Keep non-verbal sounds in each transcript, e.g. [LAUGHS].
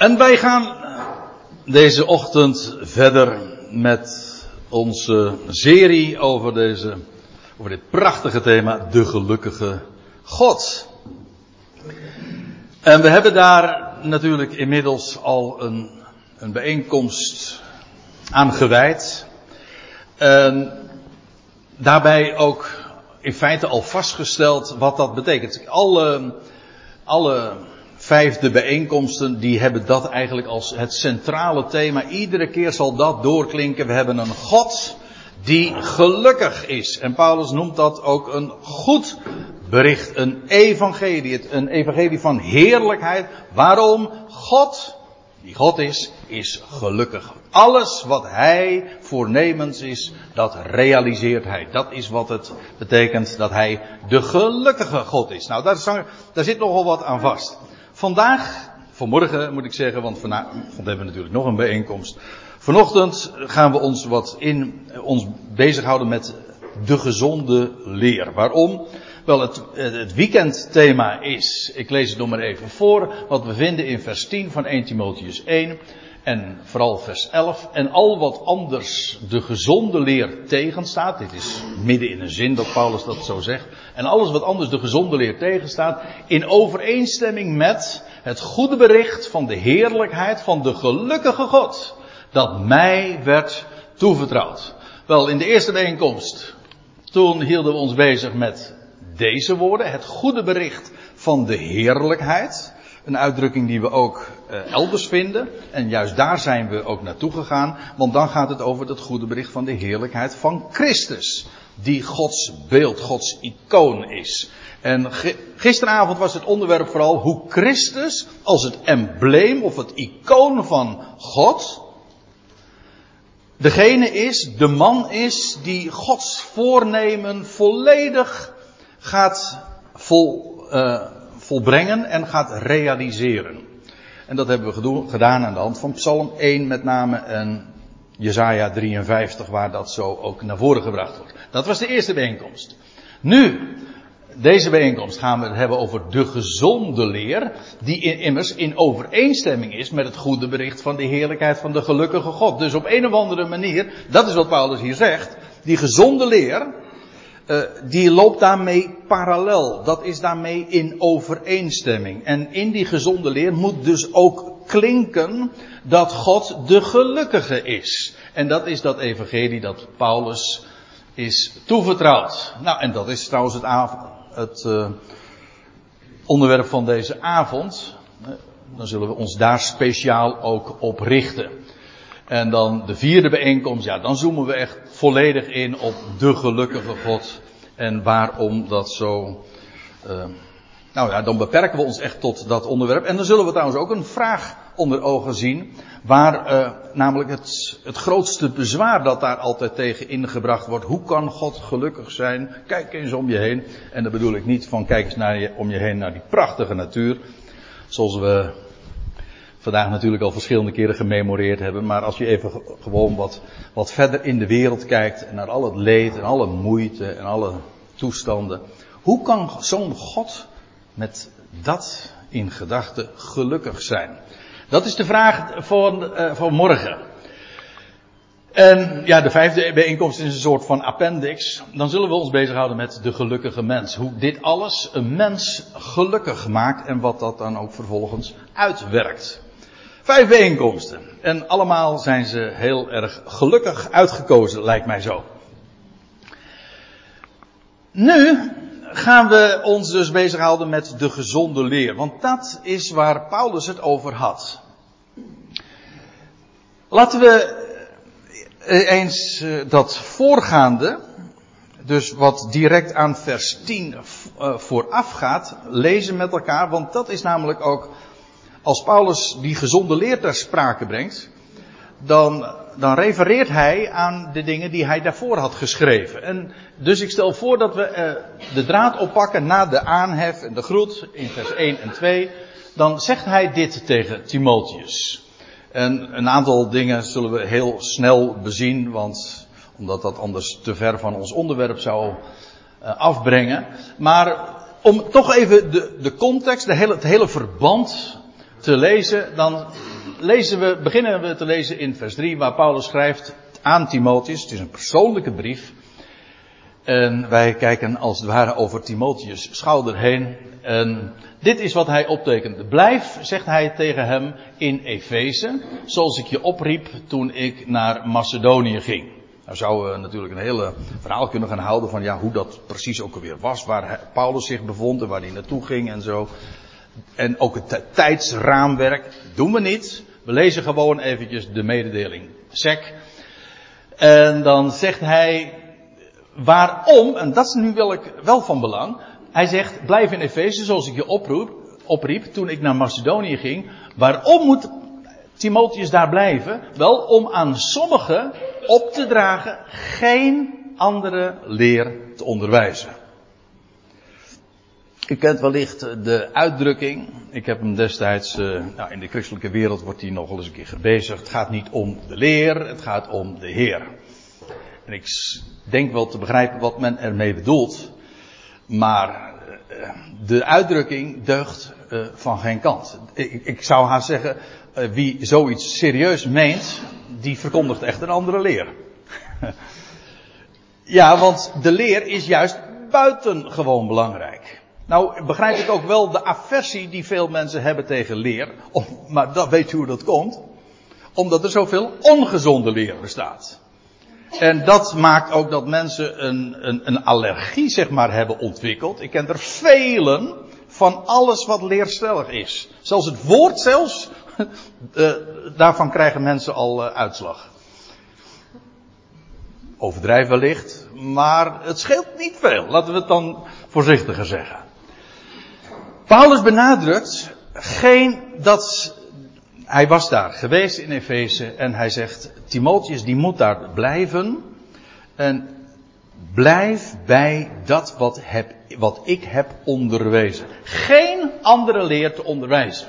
En wij gaan deze ochtend verder met onze serie over, deze, over dit prachtige thema, de gelukkige God. En we hebben daar natuurlijk inmiddels al een, een bijeenkomst aan gewijd. En daarbij ook in feite al vastgesteld wat dat betekent. Alle, alle vijfde bijeenkomsten, die hebben dat eigenlijk als het centrale thema. Iedere keer zal dat doorklinken. We hebben een God die gelukkig is. En Paulus noemt dat ook een goed bericht, een evangelie, een evangelie van heerlijkheid. Waarom? God, die God is, is gelukkig. Alles wat hij voornemens is, dat realiseert hij. Dat is wat het betekent dat hij de gelukkige God is. Nou, daar, zit nogal wat aan vast. Vandaag, vanmorgen moet ik zeggen, want vanavond hebben we natuurlijk nog een bijeenkomst. Vanochtend gaan we ons wat in, ons bezighouden met de gezonde leer. Waarom? Wel, het, het weekendthema is, ik lees het nog maar even voor, wat we vinden in vers 10 van 1 Timotheus 1 en vooral vers 11. En al wat anders de gezonde leer tegenstaat, dit is midden in een zin dat Paulus dat zo zegt. En alles wat anders de gezonde leer tegenstaat, in overeenstemming met het goede bericht van de heerlijkheid van de gelukkige God, dat mij werd toevertrouwd. Wel, in de eerste bijeenkomst, toen hielden we ons bezig met deze woorden, het goede bericht van de heerlijkheid. Een uitdrukking die we ook uh, elders vinden. En juist daar zijn we ook naartoe gegaan. Want dan gaat het over het goede bericht van de heerlijkheid van Christus. Die Gods beeld, Gods icoon is. En gisteravond was het onderwerp vooral hoe Christus als het embleem of het icoon van God. Degene is, de man is die Gods voornemen volledig gaat vol, uh, volbrengen en gaat realiseren. En dat hebben we gedaan aan de hand van Psalm 1 met name en Jezaja 53 waar dat zo ook naar voren gebracht wordt. Dat was de eerste bijeenkomst. Nu, deze bijeenkomst gaan we het hebben over de gezonde leer, die immers in overeenstemming is met het goede bericht van de heerlijkheid van de gelukkige God. Dus op een of andere manier, dat is wat Paulus hier zegt, die gezonde leer, uh, die loopt daarmee parallel. Dat is daarmee in overeenstemming. En in die gezonde leer moet dus ook klinken dat God de gelukkige is. En dat is dat evangelie dat Paulus is toevertrouwd. Nou, en dat is trouwens het, het uh, onderwerp van deze avond. Dan zullen we ons daar speciaal ook op richten. En dan de vierde bijeenkomst, ja, dan zoomen we echt volledig in op de gelukkige God. En waarom dat zo. Uh, nou ja, dan beperken we ons echt tot dat onderwerp. En dan zullen we trouwens ook een vraag onder ogen zien. Waar uh, namelijk het, het grootste bezwaar dat daar altijd tegen ingebracht wordt. Hoe kan God gelukkig zijn? Kijk eens om je heen. En dan bedoel ik niet van kijk eens naar je, om je heen naar die prachtige natuur. Zoals we vandaag natuurlijk al verschillende keren gememoreerd hebben. Maar als je even gewoon wat, wat verder in de wereld kijkt. En naar al het leed en alle moeite en alle toestanden. Hoe kan zo'n God met dat in gedachten gelukkig zijn? Dat is de vraag van, uh, van morgen. En ja, de vijfde bijeenkomst is een soort van appendix. Dan zullen we ons bezighouden met de gelukkige mens. Hoe dit alles een mens gelukkig maakt en wat dat dan ook vervolgens uitwerkt. Vijf bijeenkomsten. En allemaal zijn ze heel erg gelukkig uitgekozen, lijkt mij zo. Nu gaan we ons dus bezighouden met de gezonde leer. Want dat is waar Paulus het over had. Laten we eens dat voorgaande, dus wat direct aan vers 10 voorafgaat, lezen met elkaar. Want dat is namelijk ook als Paulus die gezonde leer ter sprake brengt, dan, dan refereert hij aan de dingen die hij daarvoor had geschreven. En dus ik stel voor dat we uh, de draad oppakken na de aanhef en de groet in vers 1 en 2. Dan zegt hij dit tegen Timotheus. En een aantal dingen zullen we heel snel bezien, want omdat dat anders te ver van ons onderwerp zou uh, afbrengen. Maar om toch even de, de context, de hele, het hele verband te lezen, dan lezen we, beginnen we te lezen in vers 3, waar Paulus schrijft aan Timotheus. Het is een persoonlijke brief. En wij kijken als het ware over Timotheus schouder heen. En dit is wat hij optekent. Blijf, zegt hij tegen hem, in Efeze, zoals ik je opriep toen ik naar Macedonië ging. Nou zouden we natuurlijk een hele verhaal kunnen gaan houden van ja, hoe dat precies ook alweer was, waar Paulus zich bevond en waar hij naartoe ging en zo. En ook het tijdsraamwerk doen we niet. We lezen gewoon eventjes de mededeling sec. En dan zegt hij waarom, en dat is nu wel, wel van belang. Hij zegt, blijf in Efeze zoals ik je oproep, opriep toen ik naar Macedonië ging. Waarom moet Timotheus daar blijven? Wel om aan sommigen op te dragen geen andere leer te onderwijzen. U kent wellicht de uitdrukking. Ik heb hem destijds, uh, nou in de christelijke wereld wordt die nog wel eens een keer gebezigd. Het gaat niet om de leer, het gaat om de Heer. En ik denk wel te begrijpen wat men ermee bedoelt. Maar uh, de uitdrukking deugt uh, van geen kant. Ik, ik zou haast zeggen, wie zoiets serieus meent, die verkondigt echt een andere leer. [LAUGHS] ja, want de leer is juist buitengewoon belangrijk. Nou, begrijp ik ook wel de aversie die veel mensen hebben tegen leer. Maar dat weet u hoe dat komt. Omdat er zoveel ongezonde leer bestaat. En dat maakt ook dat mensen een, een, een allergie, zeg maar, hebben ontwikkeld. Ik ken er velen van alles wat leerstellig is. Zelfs het woord zelfs, uh, [LAUGHS] daarvan krijgen mensen al uh, uitslag. Overdrijf wellicht, maar het scheelt niet veel. Laten we het dan voorzichtiger zeggen. Paulus benadrukt geen dat hij was daar geweest in Efeze en hij zegt Timotheus die moet daar blijven en blijf bij dat wat, heb, wat ik heb onderwezen. Geen andere leer te onderwijzen.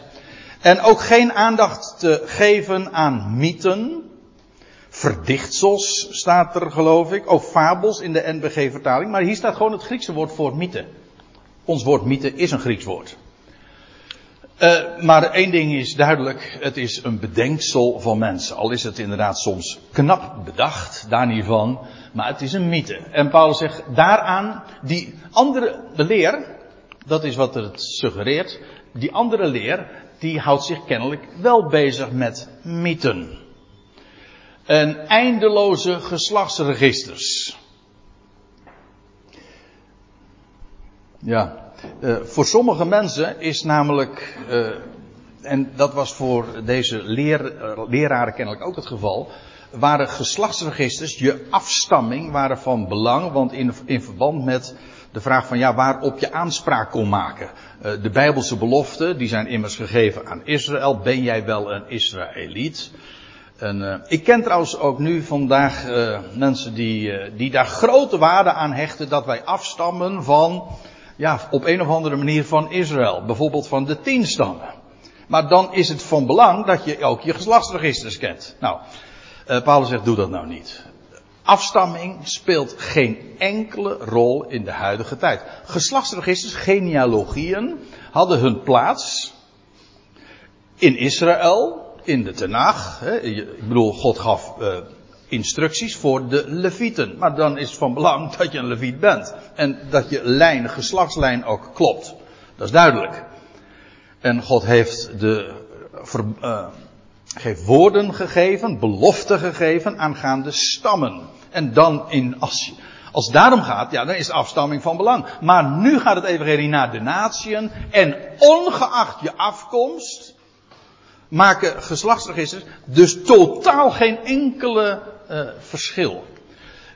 En ook geen aandacht te geven aan mythen. Verdichtsels staat er geloof ik. Ook fabels in de NBG-vertaling. Maar hier staat gewoon het Griekse woord voor mythe. Ons woord mythe is een Grieks woord. Uh, maar één ding is duidelijk, het is een bedenksel van mensen. Al is het inderdaad soms knap bedacht, daar niet van. Maar het is een mythe. En Paulus zegt daaraan, die andere, de leer, dat is wat het suggereert. Die andere leer, die houdt zich kennelijk wel bezig met mythen. En eindeloze geslachtsregisters. Ja, uh, voor sommige mensen is namelijk, uh, en dat was voor deze leer, uh, leraren kennelijk ook het geval, waren geslachtsregisters, je afstamming, waren van belang, want in, in verband met de vraag van ja, waarop je aanspraak kon maken. de Bijbelse beloften, die zijn immers gegeven aan Israël. Ben jij wel een Israëliet? En, ik ken trouwens ook nu vandaag mensen die, die daar grote waarde aan hechten dat wij afstammen van ja, op een of andere manier van Israël. Bijvoorbeeld van de tien stammen. Maar dan is het van belang dat je ook je geslachtsregisters kent. Nou, uh, Paulus zegt, doe dat nou niet. Afstamming speelt geen enkele rol in de huidige tijd. Geslachtsregisters, genealogieën, hadden hun plaats in Israël, in de Tenach. Ik bedoel, God gaf uh, instructies voor de levieten. Maar dan is het van belang [LAUGHS] dat je een leviet bent. En dat je lijn, geslachtslijn ook klopt. Dat is duidelijk. En God heeft de, ver, uh, heeft woorden gegeven, beloften gegeven aangaande stammen. En dan in, als, als het daarom gaat, ja, dan is afstamming van belang. Maar nu gaat het evangelie naar de natieën. En ongeacht je afkomst, maken geslachtsregisters dus totaal geen enkele uh, verschil.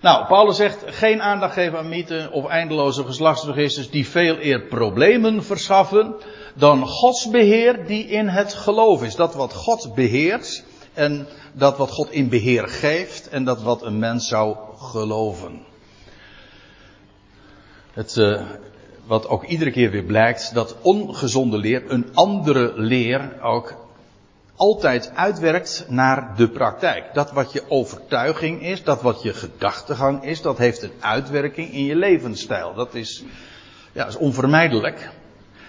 Nou, Paulus zegt geen aandacht geven aan mythen of eindeloze geslachtsregisters die veel eer problemen verschaffen dan Gods beheer die in het geloof is. Dat wat God beheert en dat wat God in beheer geeft en dat wat een mens zou geloven. Het, uh, wat ook iedere keer weer blijkt, dat ongezonde leer, een andere leer ook altijd uitwerkt naar de praktijk. Dat wat je overtuiging is, dat wat je gedachtegang is, dat heeft een uitwerking in je levensstijl. Dat is, ja, is onvermijdelijk.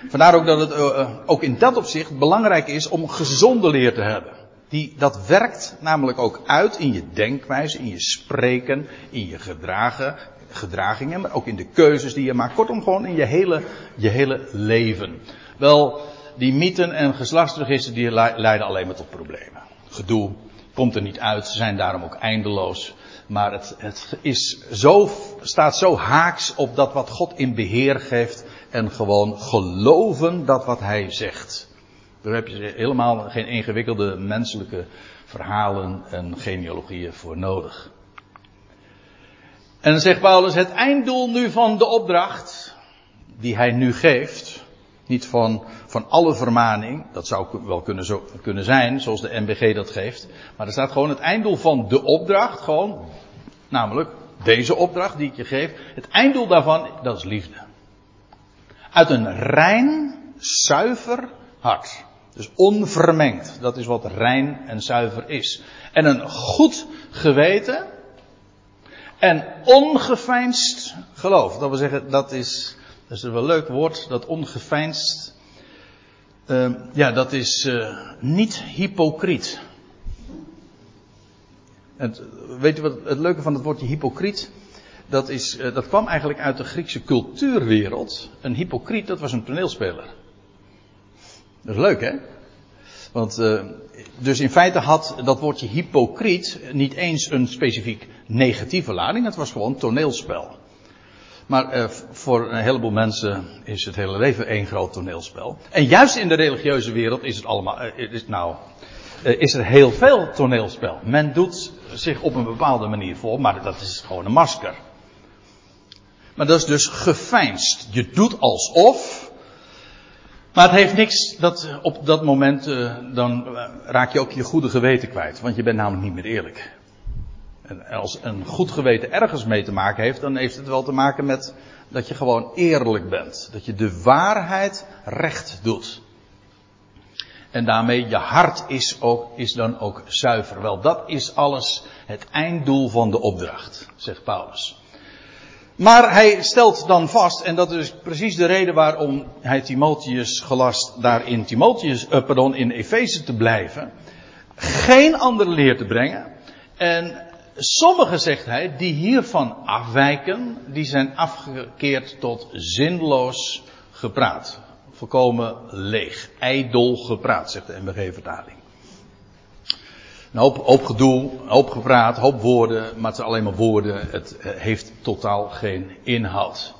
Vandaar ook dat het uh, ook in dat opzicht belangrijk is om gezonde leer te hebben. die, dat werkt namelijk ook uit in je denkwijze, in je spreken, in je gedragen, gedragingen, maar ook in de keuzes die je maakt. Kortom, gewoon in je hele, je hele leven. Wel, die mythen en geslachtsregisters die leiden alleen maar tot problemen. Gedoe, komt er niet uit, ze zijn daarom ook eindeloos. Maar het, het is zo, staat zo haaks op dat wat God in beheer geeft en gewoon geloven dat wat hij zegt. Daar heb je helemaal geen ingewikkelde menselijke verhalen en genealogieën voor nodig. En dan zegt Paulus, het einddoel nu van de opdracht, die hij nu geeft, niet van, van alle vermaning, dat zou wel kunnen, zo, kunnen zijn, zoals de MBG dat geeft, maar er staat gewoon het einddoel van de opdracht, gewoon, namelijk deze opdracht die ik je geef, het einddoel daarvan, dat is liefde. Uit een rein, zuiver hart. Dus onvermengd. Dat is wat rein en zuiver is. En een goed geweten. En ongeveinsd geloof. Dat wil zeggen, dat is, dat is een wel leuk woord, dat ongeveinsd. Uh, ja, dat is uh, niet hypocriet. Het, weet u wat het leuke van het woordje hypocriet? Dat, is, uh, dat kwam eigenlijk uit de Griekse cultuurwereld. Een hypocriet, dat was een toneelspeler. Dat is leuk, hè? Want, uh, dus in feite had dat woordje hypocriet niet eens een specifiek negatieve lading. Het was gewoon toneelspel. Maar uh, voor een heleboel mensen is het hele leven één groot toneelspel. En juist in de religieuze wereld is het allemaal, uh, is, nou, is er heel veel toneelspel. Men doet zich op een bepaalde manier voor, maar dat is gewoon een masker. Maar dat is dus geveinsd. Je doet alsof, maar het heeft niks dat op dat moment, dan raak je ook je goede geweten kwijt. Want je bent namelijk niet meer eerlijk. En als een goed geweten ergens mee te maken heeft, dan heeft het wel te maken met dat je gewoon eerlijk bent. Dat je de waarheid recht doet. En daarmee je hart is, ook, is dan ook zuiver. Wel, dat is alles het einddoel van de opdracht, zegt Paulus. Maar hij stelt dan vast, en dat is precies de reden waarom hij Timotheus gelast daar in Timotheus, uh, pardon, in Efeze te blijven, geen andere leer te brengen. En sommigen, zegt hij, die hiervan afwijken, die zijn afgekeerd tot zinloos gepraat. Volkomen leeg, ijdel gepraat, zegt de MBG-vertaling. Een hoop, hoop gedoe, hoop gepraat, hoop woorden, maar het zijn alleen maar woorden. Het eh, heeft totaal geen inhoud.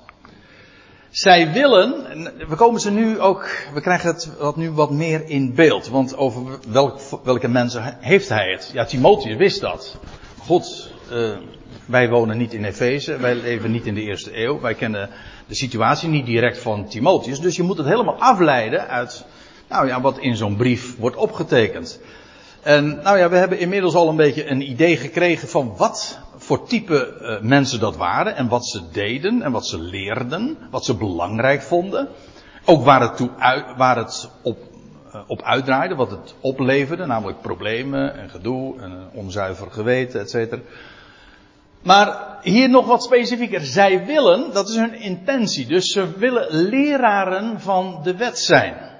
Zij willen, we komen ze nu ook, we krijgen het wat nu wat meer in beeld. Want over welk, welke mensen heeft hij het? Ja, Timotheus wist dat. God, uh, wij wonen niet in Efeze, wij leven niet in de eerste eeuw. Wij kennen de situatie niet direct van Timotheus. Dus je moet het helemaal afleiden uit, nou ja, wat in zo'n brief wordt opgetekend. En nou ja, we hebben inmiddels al een beetje een idee gekregen van wat voor type uh, mensen dat waren en wat ze deden en wat ze leerden, wat ze belangrijk vonden. Ook waar het, toe waar het op, op uitdraaide, wat het opleverde, namelijk problemen en gedoe en onzuiver geweten, et cetera. Maar hier nog wat specifieker. Zij willen, dat is hun intentie, dus ze willen leraren van de wet zijn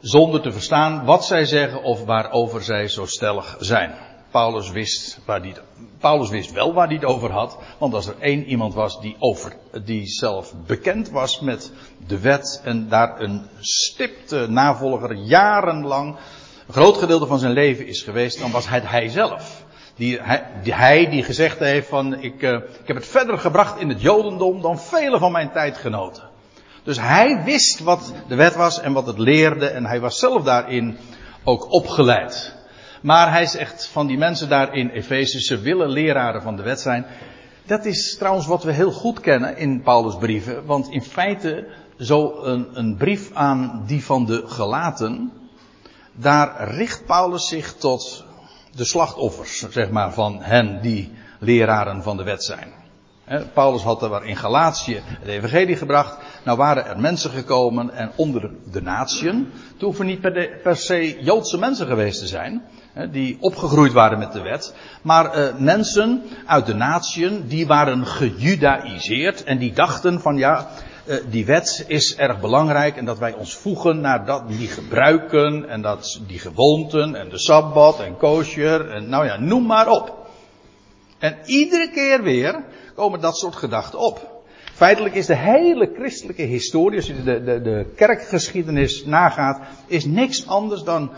zonder te verstaan wat zij zeggen of waarover zij zo stellig zijn. Paulus wist, waar die, Paulus wist wel waar hij het over had, want als er één iemand was die, over, die zelf bekend was met de wet en daar een stipte navolger jarenlang, een groot gedeelte van zijn leven is geweest, dan was het hij zelf. Die, hij, die, gezegd heeft van ik, uh, ik heb het verder gebracht in het Jodendom dan vele van mijn tijdgenoten. Dus hij wist wat de wet was en wat het leerde en hij was zelf daarin ook opgeleid. Maar hij zegt van die mensen daar in Efeze, ze willen leraren van de wet zijn. Dat is trouwens wat we heel goed kennen in Paulus' brieven. Want in feite, zo een, brief aan die van de gelaten, daar richt Paulus zich tot de slachtoffers, zeg maar, van hen die leraren van de wet zijn. Paulus had er in Galatië het evangelie gebracht. Nou waren er mensen gekomen en onder de natieën. Het hoeven niet per, per, se Joodse mensen geweest te zijn. Die opgegroeid waren met de wet. Maar uh, mensen uit de natieën die waren gejudaïseerd. En die dachten van ja, uh, die wet is erg belangrijk en dat wij ons voegen naar dat, die gebruiken en dat, die gewoonten en de sabbat en kosher en nou ja, noem maar op. En iedere keer weer komen dat soort gedachten op. Feitelijk is de hele christelijke historie, als je de, de, de kerkgeschiedenis nagaat, is niks anders dan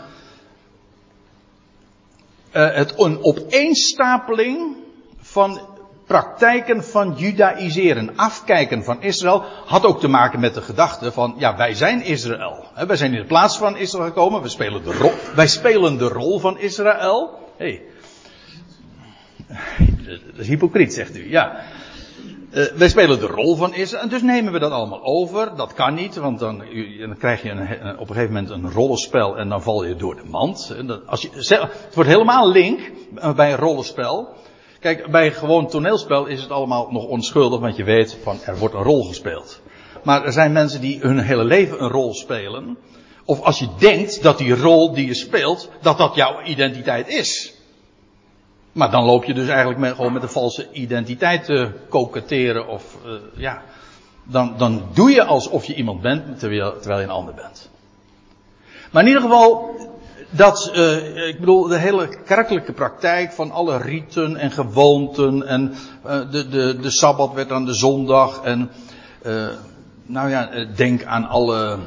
uh, het een opeenstapeling van praktijken van judaïseren, afkijken van Israël, had ook te maken met de gedachte van, ja, wij zijn Israël. Wij zijn in de plaats van Israël gekomen, we spelen de rol, wij spelen de rol van Israël. Hey. Dat is hypocriet, zegt u, ja. Uh, wij spelen de rol van Israël, en dus nemen we dat allemaal over. Dat kan niet, want dan, dan krijg je een, op een gegeven moment een rollenspel en dan val je door de mand. Als je, het wordt helemaal link bij een rollenspel. Kijk, bij gewoon toneelspel is het allemaal nog onschuldig, want je weet van er wordt een rol gespeeld. Maar er zijn mensen die hun hele leven een rol spelen. Of als je denkt dat die rol die je speelt, dat dat jouw identiteit is. Maar dan loop je dus eigenlijk met, gewoon met een valse identiteit te koketteren of uh, ja. Dan, dan doe je alsof je iemand bent terwijl, terwijl je een ander bent. Maar in ieder geval, dat, uh, ik bedoel, de hele kerkelijke praktijk van alle riten en gewoonten en de, de, de sabbat werd aan de zondag en, nou ja, denk aan alle,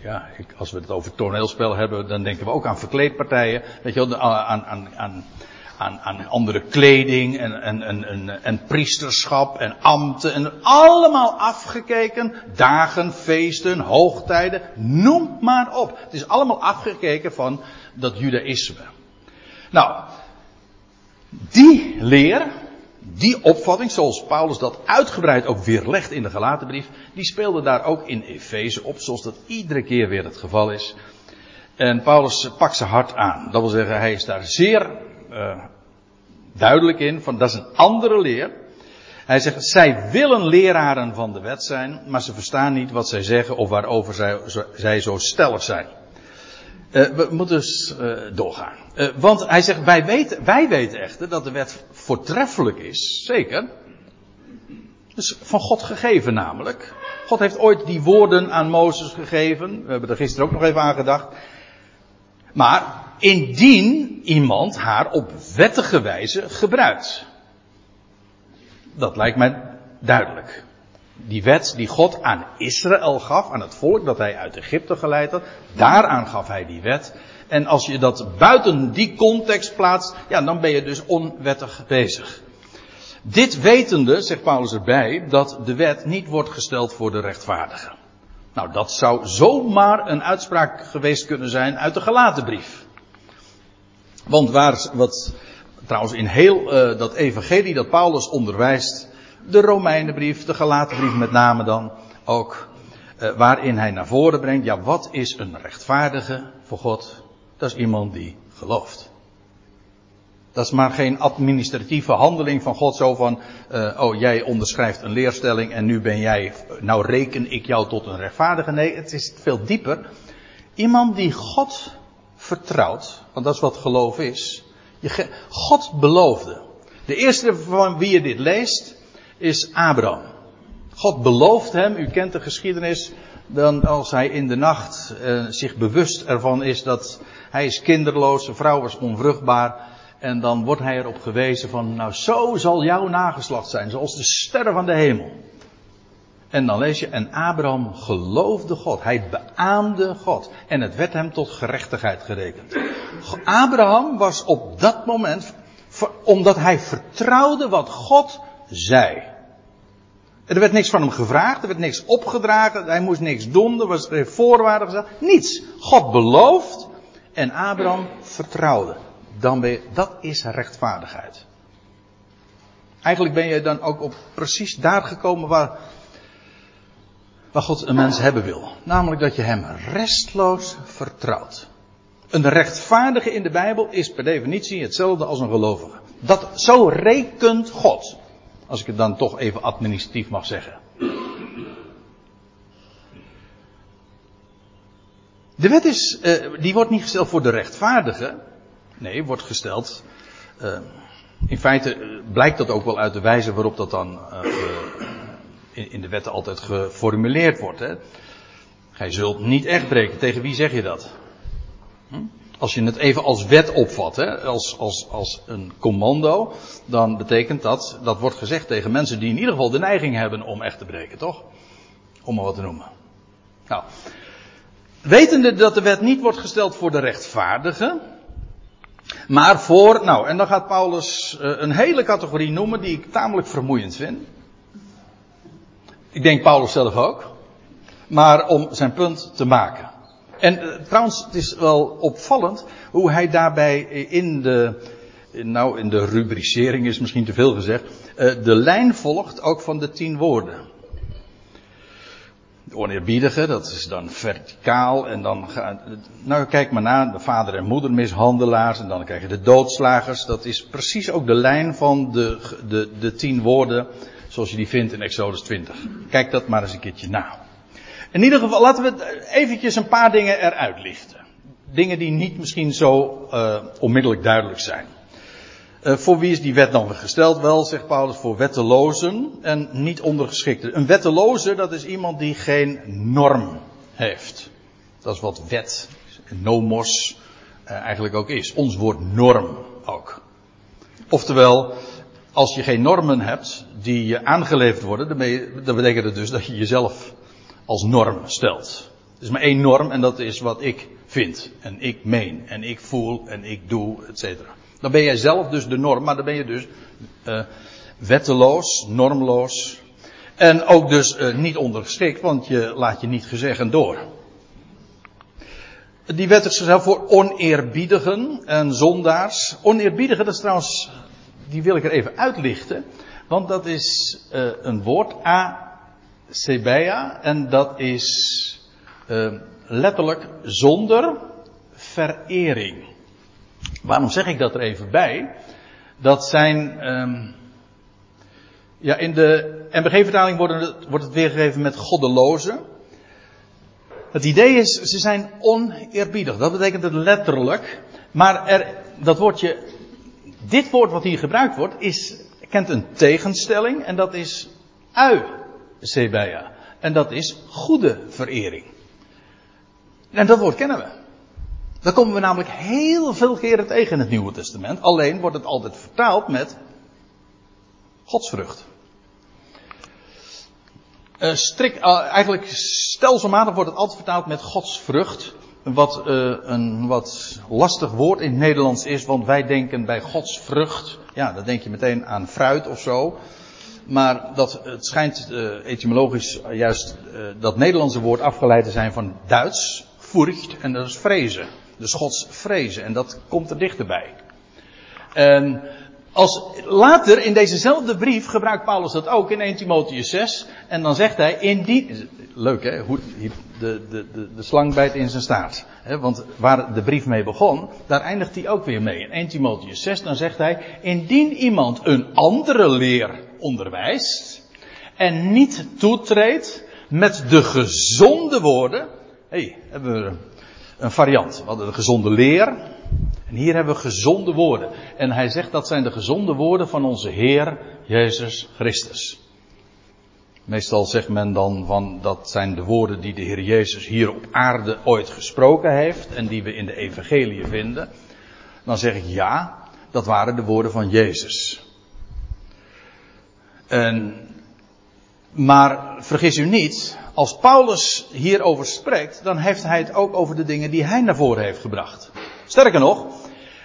ja, ik, als we het over toneelspel hebben, dan denken we ook aan verkleedpartijen, weet je wel, aan, aan, aan, aan, aan andere kleding en, en, en, en, priesterschap en ambten en allemaal afgekeken. Dagen, feesten, hoogtijden, noem maar op. Het is allemaal afgekeken van dat judaïsme. Nou, die leer, die opvatting, zoals Paulus dat uitgebreid ook weer legt in de Galatenbrief, die speelde daar ook in Efeze op, zoals dat iedere keer weer het geval is. En Paulus pakt ze hard aan. Dat wil zeggen, hij is daar zeer uh, duidelijk in, van dat is een andere leer. Hij zegt, zij willen leraren van de wet zijn, maar ze verstaan niet wat zij zeggen of waarover zij, zij zo stellig zijn. Uh, we moeten dus doorgaan. Want hij zegt, wij weten, wij weten echter dat de wet voortreffelijk is. Zeker. Dus van God gegeven namelijk. God heeft ooit die woorden aan Mozes gegeven. We hebben er gisteren ook nog even aan gedacht. Maar indien iemand haar op wettige wijze gebruikt. Dat lijkt mij duidelijk. Die wet die God aan Israël gaf, aan het volk dat hij uit Egypte geleid had, daaraan gaf hij die wet. En als je dat buiten die context plaatst, ja, dan ben je dus onwettig bezig. Dit wetende, zegt Paulus erbij, dat de wet niet wordt gesteld voor de rechtvaardigen. Nou, dat zou zomaar een uitspraak geweest kunnen zijn uit de gelaten brief. Want waar, wat trouwens in heel uh, dat evangelie dat Paulus onderwijst, de Romeinenbrief, de Galatenbrief met name dan ook, uh, waarin hij naar voren brengt, ja wat is een rechtvaardige voor God? Dat is iemand die gelooft. Dat is maar geen administratieve handeling van God zo van, uh, oh jij onderschrijft een leerstelling en nu ben jij, nou reken ik jou tot een rechtvaardige. Nee, het is veel dieper. Iemand die God vertrouwt, want dat is wat geloof is. God beloofde. De eerste van wie je dit leest is Abraham. God belooft hem, u kent de geschiedenis, dan als hij in de nacht uh, zich bewust ervan is dat hij is kinderloos, zijn vrouw was onvruchtbaar. En dan wordt hij erop gewezen van, nou zo zal jouw nageslacht zijn, zoals de sterren van de hemel. En dan lees je, en Abraham geloofde God. Hij beaamde God. En het werd hem tot gerechtigheid gerekend. Abraham was op dat moment, omdat hij vertrouwde wat God zei. Er werd niks van hem gevraagd, er werd niks opgedragen, hij moest niks doen, er was voorwaarden gezet. Niets. God belooft en Abraham vertrouwde. Dan ben dat is rechtvaardigheid. Eigenlijk ben je dan ook op precies daar gekomen waar, waar God een mens hebben wil. Namelijk dat je hem restloos vertrouwt. Een rechtvaardige in de Bijbel is per definitie hetzelfde als een gelovige. Dat, zo rekent God. Als ik het dan toch even administratief mag zeggen. De wet is, uh, die wordt niet gesteld voor de rechtvaardige. Nee, wordt gesteld. Uh, in feite blijkt dat ook wel uit de wijze waarop dat dan in, de wetten altijd geformuleerd wordt. Hè? Gij zult niet echt breken. Tegen wie zeg je dat? Hm? Als je het even als wet opvat, hè? Als, als, als een commando, dan betekent dat, dat wordt gezegd tegen mensen die in ieder geval de neiging hebben om echt te breken, toch? Om maar wat te noemen. Nou, wetende dat de wet niet wordt gesteld voor de rechtvaardigen, maar voor, nou, en dan gaat Paulus uh, een hele categorie noemen die ik tamelijk vermoeiend vind. Ik denk Paulus zelf ook. Maar om zijn punt te maken. En uh, trouwens, het is wel opvallend hoe hij daarbij in de, nou in de rubricering is misschien te veel gezegd, de lijn volgt ook van de tien woorden. De oneerbiedige, dat is dan verticaal. En dan gaat, nou kijk maar na, de vader- en moedermishandelaars. En dan krijg je de doodslagers. Dat is precies ook de lijn van de, de, de tien woorden. Zoals je die vindt in Exodus 20. Kijk dat maar eens een keertje na. In ieder geval, laten we eventjes een paar dingen eruit lichten. Dingen die niet misschien zo uh, onmiddellijk duidelijk zijn. Uh, voor wie is die wet dan gesteld? Wel, zegt Paulus, voor wettelozen en niet ondergeschikten. Een wetteloze, dat is iemand die geen norm heeft. Dat is wat wet, nomos, uh, eigenlijk ook is. Ons woord norm ook. Oftewel, als je geen normen hebt die je aangeleverd worden, dan, betekent het dus dat je jezelf als norm stelt. Er is maar één norm en dat is wat ik vind en ik meen en ik voel en ik doe, et cetera. Dan ben jij zelf dus de norm, maar dan ben je dus uh, wetteloos, normloos. En ook dus uh, niet ondergeschikt, want je laat je niet gezegd door. Die wet is voor oneerbiedigen en zondaars. Oneerbiedigen, dat is trouwens, die wil ik er even uitlichten. Want dat is uh, een woord, a-sebea, en dat is letterlijk zonder verering. Waarom zeg ik dat er even bij? Dat zijn. Um, ja, in de MBG-vertaling wordt het weergegeven met goddelozen. Het idee is, ze zijn oneerbiedig. Dat betekent het letterlijk. Maar er, dat woordje, dit woord wat hier gebruikt wordt, is, kent een tegenstelling. En dat is ui. En dat is goede verering. En dat woord kennen we. Dat komen we namelijk heel veel keren tegen in het Nieuwe Testament. Alleen wordt het altijd vertaald met godsvrucht. Uh, eigenlijk stelselmatig wordt het altijd vertaald met godsvrucht. Wat uh, een wat lastig woord in het Nederlands is, want wij denken bij godsvrucht, ja, dan denk je meteen aan fruit of zo. Maar dat, het schijnt etymologisch juist dat Nederlandse woord afgeleid te zijn van Duits, furcht, en dat is vrezen. Dus Gods vrezen. En dat komt er dichterbij. En als, later in dezezelfde brief gebruikt Paulus dat ook in 1 Timotheus 6. En dan zegt hij, indien, leuk hè, hoe, de, de, de, de slang bijt in zijn staart. Hè, want waar de brief mee begon, daar eindigt hij ook weer mee. In 1 Timotheus 6, dan zegt hij, indien iemand een andere leer onderwijst en niet toetreedt met de gezonde woorden. Hé, hey, hebben we een variant. We hadden de gezonde leer. En hier hebben we gezonde woorden. En hij zegt dat zijn de gezonde woorden van onze Heer Jezus Christus. Meestal zegt men dan van dat zijn de woorden die de Heer Jezus hier op aarde ooit gesproken heeft en die we in de evangelie vinden. Dan zeg ik ja, dat waren de woorden van Jezus. En, maar vergis u niet, als Paulus hierover spreekt, dan heeft hij het ook over de dingen die hij naar voren heeft gebracht. Sterker nog,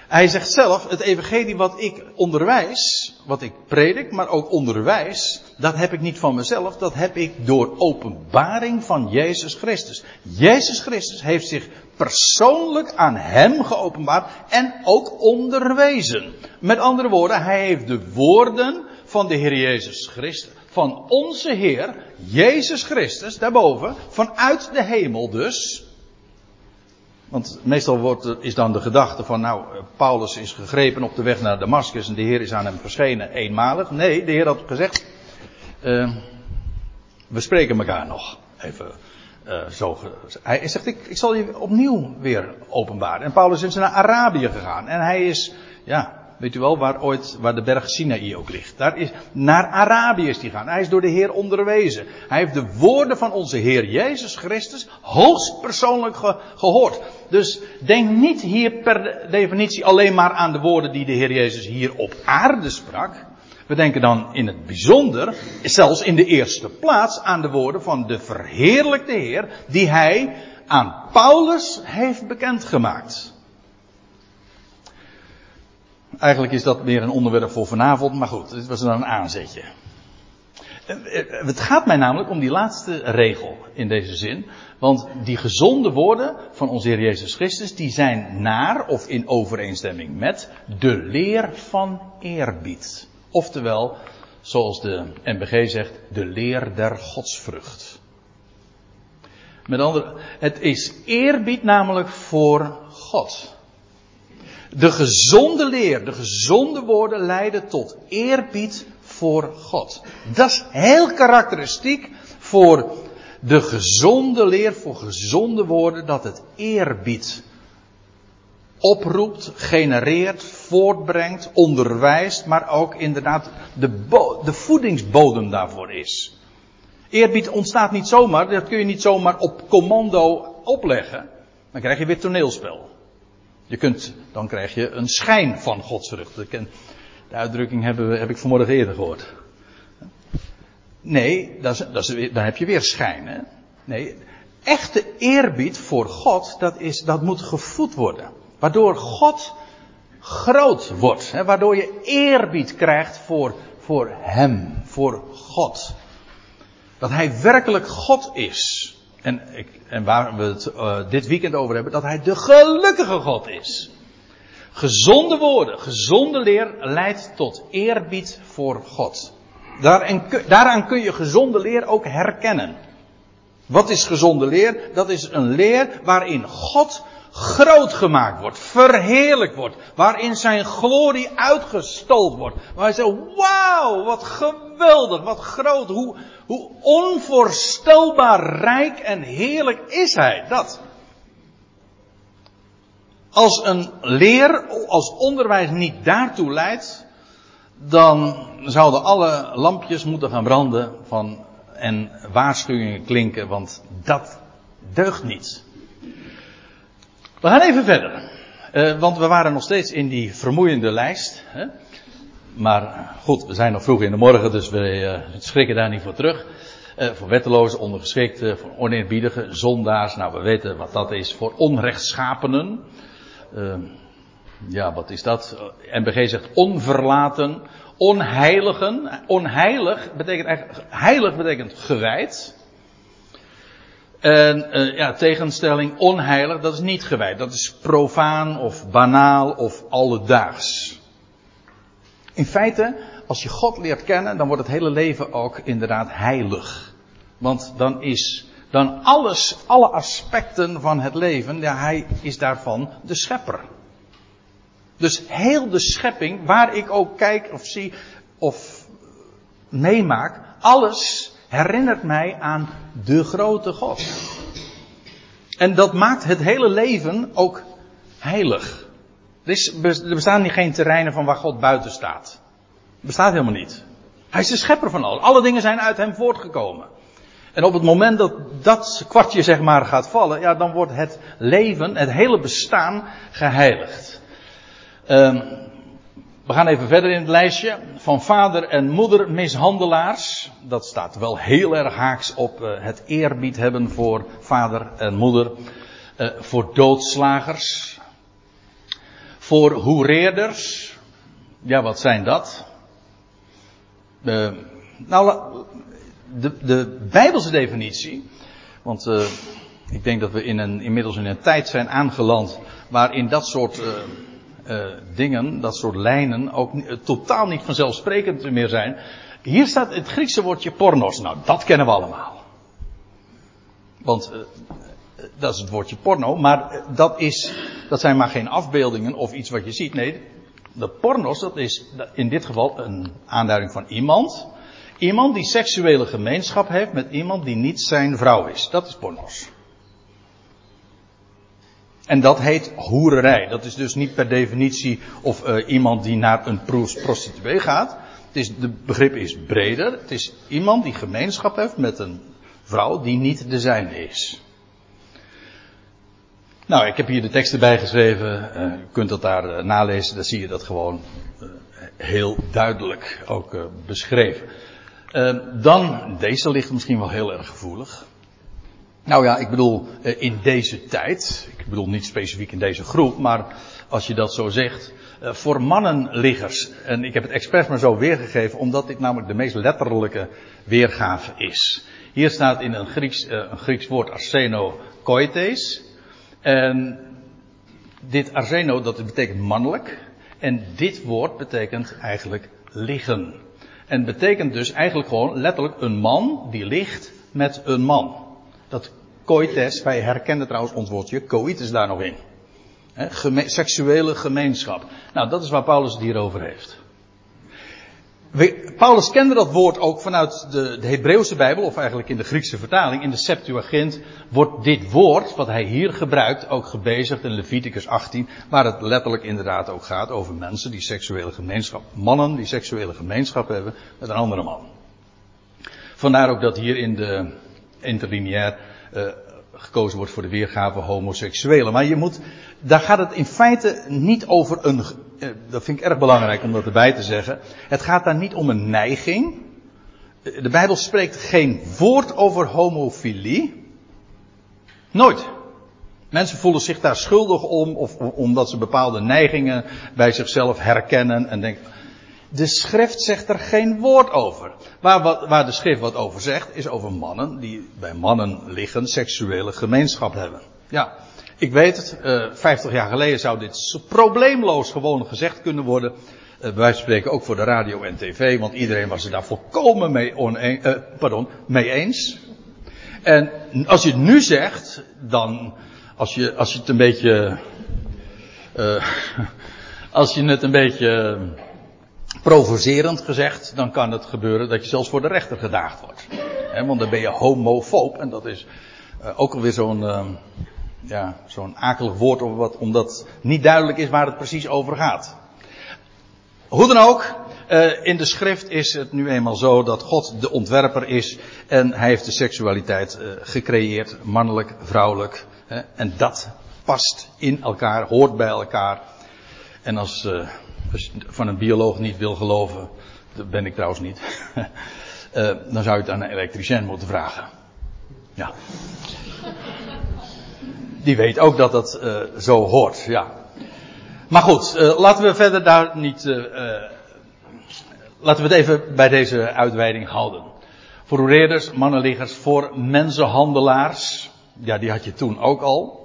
hij zegt zelf, het evangelie wat ik onderwijs, wat ik predik, maar ook onderwijs, dat heb ik niet van mezelf, dat heb ik door openbaring van Jezus Christus. Jezus Christus heeft zich persoonlijk aan hem geopenbaard en ook onderwezen. Met andere woorden, hij heeft de woorden van de Heer Jezus Christus van onze Heer, Jezus Christus, daarboven, vanuit de hemel dus. Want meestal wordt, is dan de gedachte van, nou, Paulus is gegrepen op de weg naar Damascus en de Heer is aan hem verschenen eenmalig. Nee, de Heer had gezegd, uh, we spreken elkaar nog. Even uh, zo. Hij zegt, ik, ik zal je opnieuw weer openbaren. En Paulus is naar Arabië gegaan en hij is, ja, Weet u wel, waar ooit, waar de berg Sinaï ook ligt. Daar is, naar Arabië is hij gaan. Hij is door de Heer onderwezen. Hij heeft de woorden van onze Heer Jezus Christus hoogst persoonlijk gehoord. Dus denk niet hier per definitie alleen maar aan de woorden die de Heer Jezus hier op aarde sprak. We denken dan in het bijzonder, zelfs in de eerste plaats, aan de woorden van de verheerlijkte Heer, die hij aan Paulus heeft bekendgemaakt. Eigenlijk is dat meer een onderwerp voor vanavond, maar goed, dit was dan een aanzetje. Eh, eh, het gaat mij namelijk om die laatste regel in deze zin. Want die gezonde woorden van onze Heer Jezus Christus, die zijn naar of in overeenstemming met de leer van eerbied. Oftewel, zoals de NBG zegt, de leer der godsvrucht. Met andere, het is eerbied namelijk voor God. De gezonde leer, de gezonde woorden leiden tot eerbied voor God. Dat is heel karakteristiek voor de gezonde leer, voor gezonde woorden, dat het eerbied oproept, genereert, voortbrengt, onderwijst, maar ook inderdaad de, de voedingsbodem daarvoor is. Eerbied ontstaat niet zomaar, dat kun je niet zomaar op commando opleggen. Dan krijg je weer toneelspel. Je kunt, dan krijg je een schijn van godsvrucht. De, uitdrukking hebben we, heb ik vanmorgen eerder gehoord. Nee, dat is, dat is, dan heb je weer schijn. Hè? Nee, echte eerbied voor God, dat, is, dat moet gevoed worden. Waardoor God groot wordt. Hè? Waardoor je eerbied krijgt voor, voor Hem, voor God. Dat Hij werkelijk God is. En, en waar we het uh, dit weekend over hebben, dat hij de gelukkige God is. Gezonde woorden, gezonde leer leidt tot eerbied voor God. Daaraan, daaraan kun je gezonde leer ook herkennen. Wat is gezonde leer? Dat is een leer waarin God groot gemaakt wordt, verheerlijk wordt, waarin zijn glorie uitgestold wordt. Waar hij zegt, wauw, wat geweldig, wat groot, hoe, hoe onvoorstelbaar rijk en heerlijk is hij. Dat. Als een leer, als onderwijs niet daartoe leidt, dan zouden alle lampjes moeten gaan branden van, en waarschuwingen klinken, want dat deugt niet. We gaan even verder. Uh, want we waren nog steeds in die vermoeiende lijst. Hè? Maar goed, we zijn nog vroeg in de morgen, dus we uh, schrikken daar niet voor terug. Uh, voor wettelozen, ondergeschikten, voor oneerbiedigen, zondaars. Nou, we weten wat dat is. Voor onrechtschapenen. ja, wat is dat? MBG zegt onverlaten. Onheiligen. Onheilig betekent eigenlijk, heilig betekent gewijd. En uh, ja, tegenstelling onheilig, dat is niet gewijd. Dat is profaan of banaal of alledaags. In feite, als je God leert kennen, dan wordt het hele leven ook inderdaad heilig. Want dan is, dan alles, alle aspecten van het leven, ja, hij is daarvan de schepper. Dus heel de schepping, waar ik ook kijk of zie of meemaak, alles herinnert mij aan de grote God. En dat maakt het hele leven ook heilig. Er, bestaan geen terreinen van waar God buiten staat. Bestaat helemaal niet. Hij is de schepper van alles. Alle dingen zijn uit hem voortgekomen. En op het moment dat dat kwartje zeg maar gaat vallen, ja, dan wordt het leven, het hele bestaan geheiligd. Um, we gaan even verder in het lijstje. Van vader en moeder mishandelaars. Dat staat wel heel erg haaks op uh, het eerbied hebben voor vader en moeder. Uh, voor doodslagers. Voor hoereerders. Ja, wat zijn dat? Uh, nou, de, de Bijbelse definitie. Want ik denk dat we in een, inmiddels in een tijd zijn aangeland waarin dat soort uh, dingen, dat soort lijnen, ook uh, totaal niet vanzelfsprekend meer zijn. Hier staat het Griekse woordje pornos. Nou, dat kennen we allemaal. Want uh, dat is het woordje porno, maar dat, is, dat zijn maar geen afbeeldingen of iets wat je ziet. Nee, de pornos, dat is in dit geval een aanduiding van iemand. Iemand die seksuele gemeenschap heeft met iemand die niet zijn vrouw is. Dat is pornos. En dat heet hoererij. Dat is dus niet per definitie of uh, iemand die naar een prostituee gaat. Het is, de begrip is breder. Het is iemand die gemeenschap heeft met een vrouw die niet de zijne is. Nou, ik heb hier de teksten bijgeschreven. Uh, u kunt dat daar uh, nalezen. Dan zie je dat gewoon heel duidelijk ook beschreven. dan, deze ligt misschien wel heel erg gevoelig. Nou ja, ik bedoel eh, in deze tijd. Ik bedoel niet specifiek in deze groep, maar als je dat zo zegt. Eh, voor mannenliggers. En ik heb het expres maar zo weergegeven, omdat dit namelijk de meest letterlijke weergave is. Hier staat in een Grieks, eh, een Grieks woord arseno koites. En dit arseno, dat betekent mannelijk. En dit woord betekent eigenlijk liggen. En betekent dus eigenlijk gewoon letterlijk een man die ligt met een man. Dat koites, wij herkennen trouwens ons woordje coitus daar nog in. Seksuele gemeenschap. Nou, dat is waar Paulus het hier over heeft. Paulus kende dat woord ook vanuit de, de Hebreeuwse Bijbel, of eigenlijk in de Griekse vertaling. In de Septuagint wordt dit woord, wat hij hier gebruikt, ook gebezigd in Leviticus 18, waar het letterlijk inderdaad ook gaat over mensen die seksuele gemeenschap, mannen die seksuele gemeenschap hebben met een andere man. Vandaar ook dat hier in de interlineair uh, gekozen wordt voor de weergave homoseksuelen. Maar je moet, daar gaat het in feite niet over een, uh, dat vind ik erg belangrijk om dat erbij te zeggen. Het gaat daar niet om een neiging. De Bijbel spreekt geen woord over homofilie. Nooit. Mensen voelen zich daar schuldig om, of omdat ze bepaalde neigingen bij zichzelf herkennen en denken, de schrift zegt er geen woord over. Waar, waar de schrift wat over zegt, is over mannen die bij mannen liggen, seksuele gemeenschap hebben. Ja, ik weet het, uh, 50 jaar geleden zou dit probleemloos gewoon gezegd kunnen worden. Uh, wijze van spreken ook voor de radio en tv, want iedereen was er daar volkomen mee, oneen, uh, pardon, mee eens. En als je het nu zegt, dan, als je, als je het een beetje, uh, [LAUGHS] als je het een beetje provocerend gezegd, dan kan het gebeuren dat je zelfs voor de rechter gedaagd wordt. Want dan ben je homofoob en dat is uh, ook alweer zo'n uh, ja, akelig woord wat, omdat niet duidelijk is waar het precies over gaat. Hoe dan ook, uh, in de schrift is het nu eenmaal zo dat God de ontwerper is en hij heeft de seksualiteit gecreëerd, mannelijk, vrouwelijk. en dat past in elkaar, hoort bij elkaar. En als van een bioloog niet wil geloven, dat ben ik trouwens niet, uh, [LAUGHS] dan zou je het aan een elektricien moeten vragen. Ja. Die weet ook dat dat uh, zo hoort, ja. Maar goed, uh, laten we verder daar niet. laten we het even bij deze uitweiding houden. Voor mannenliggers, voor mensenhandelaars. Ja, die had je toen ook al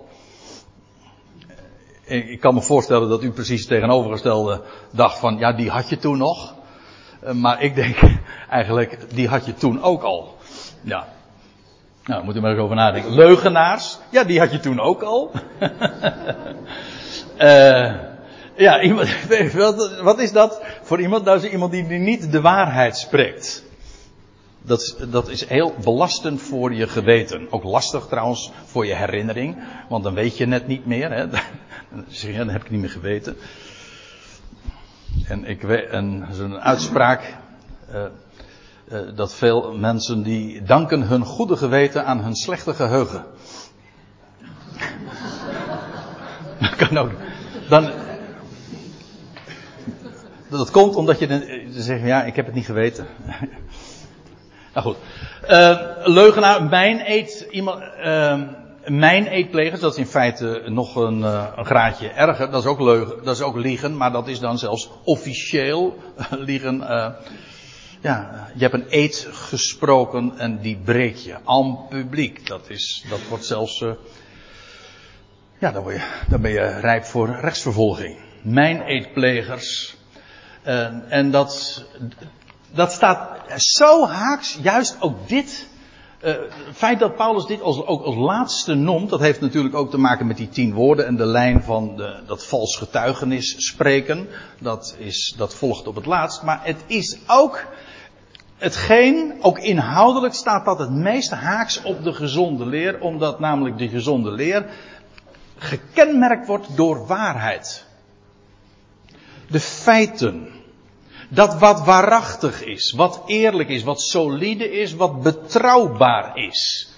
ik kan me voorstellen dat u precies het tegenovergestelde dacht van, ja, die had je toen nog. Eh, maar ik denk [LAUGHS] eigenlijk, die had je toen ook al. Ja. Nou, moet u maar eens over nadenken. Leugenaars, ja, die had je toen ook al. uh, [LAUGHS] ja, iemand, [LAUGHS] wat, wat, is dat voor iemand? Dat is iemand die niet de waarheid spreekt. Dat, dat is heel belastend voor je geweten. Ook lastig trouwens voor je herinnering. Want dan weet je net niet meer. Hè? Zeg je, dan heb ik niet meer geweten. En ik en zo'n uitspraak, uh, uh, dat veel mensen die danken hun goede geweten aan hun slechte geheugen. [LAUGHS] dat kan ook. Dan, dat komt omdat je dan zegt, ja, ik heb het niet geweten. [LAUGHS] nou goed. Leugenaar, mijn eet iemand, mijn eetplegers, dat is in feite nog een, uh, een, graadje erger. Dat is ook leugen, dat is ook liegen, maar dat is dan zelfs officieel [LAUGHS] liegen. Uh, ja, je hebt een eed gesproken en die breek je. En publiek. Dat is, dat wordt zelfs, uh, ja, dan, word je, dan ben je rijp voor rechtsvervolging. Mijn eetplegers. en dat, dat staat zo haaks, juist ook dit het feit dat Paulus dit als, ook als laatste noemt, dat heeft natuurlijk ook te maken met die tien woorden en de lijn van de, dat vals getuigenis spreken. Dat, is, dat volgt op het laatst. Maar het is ook hetgeen, ook inhoudelijk staat dat het meest haaks op de gezonde leer, omdat namelijk de gezonde leer gekenmerkt wordt door waarheid. De feiten. Dat wat waarachtig is, wat eerlijk is, wat solide is, wat betrouwbaar is.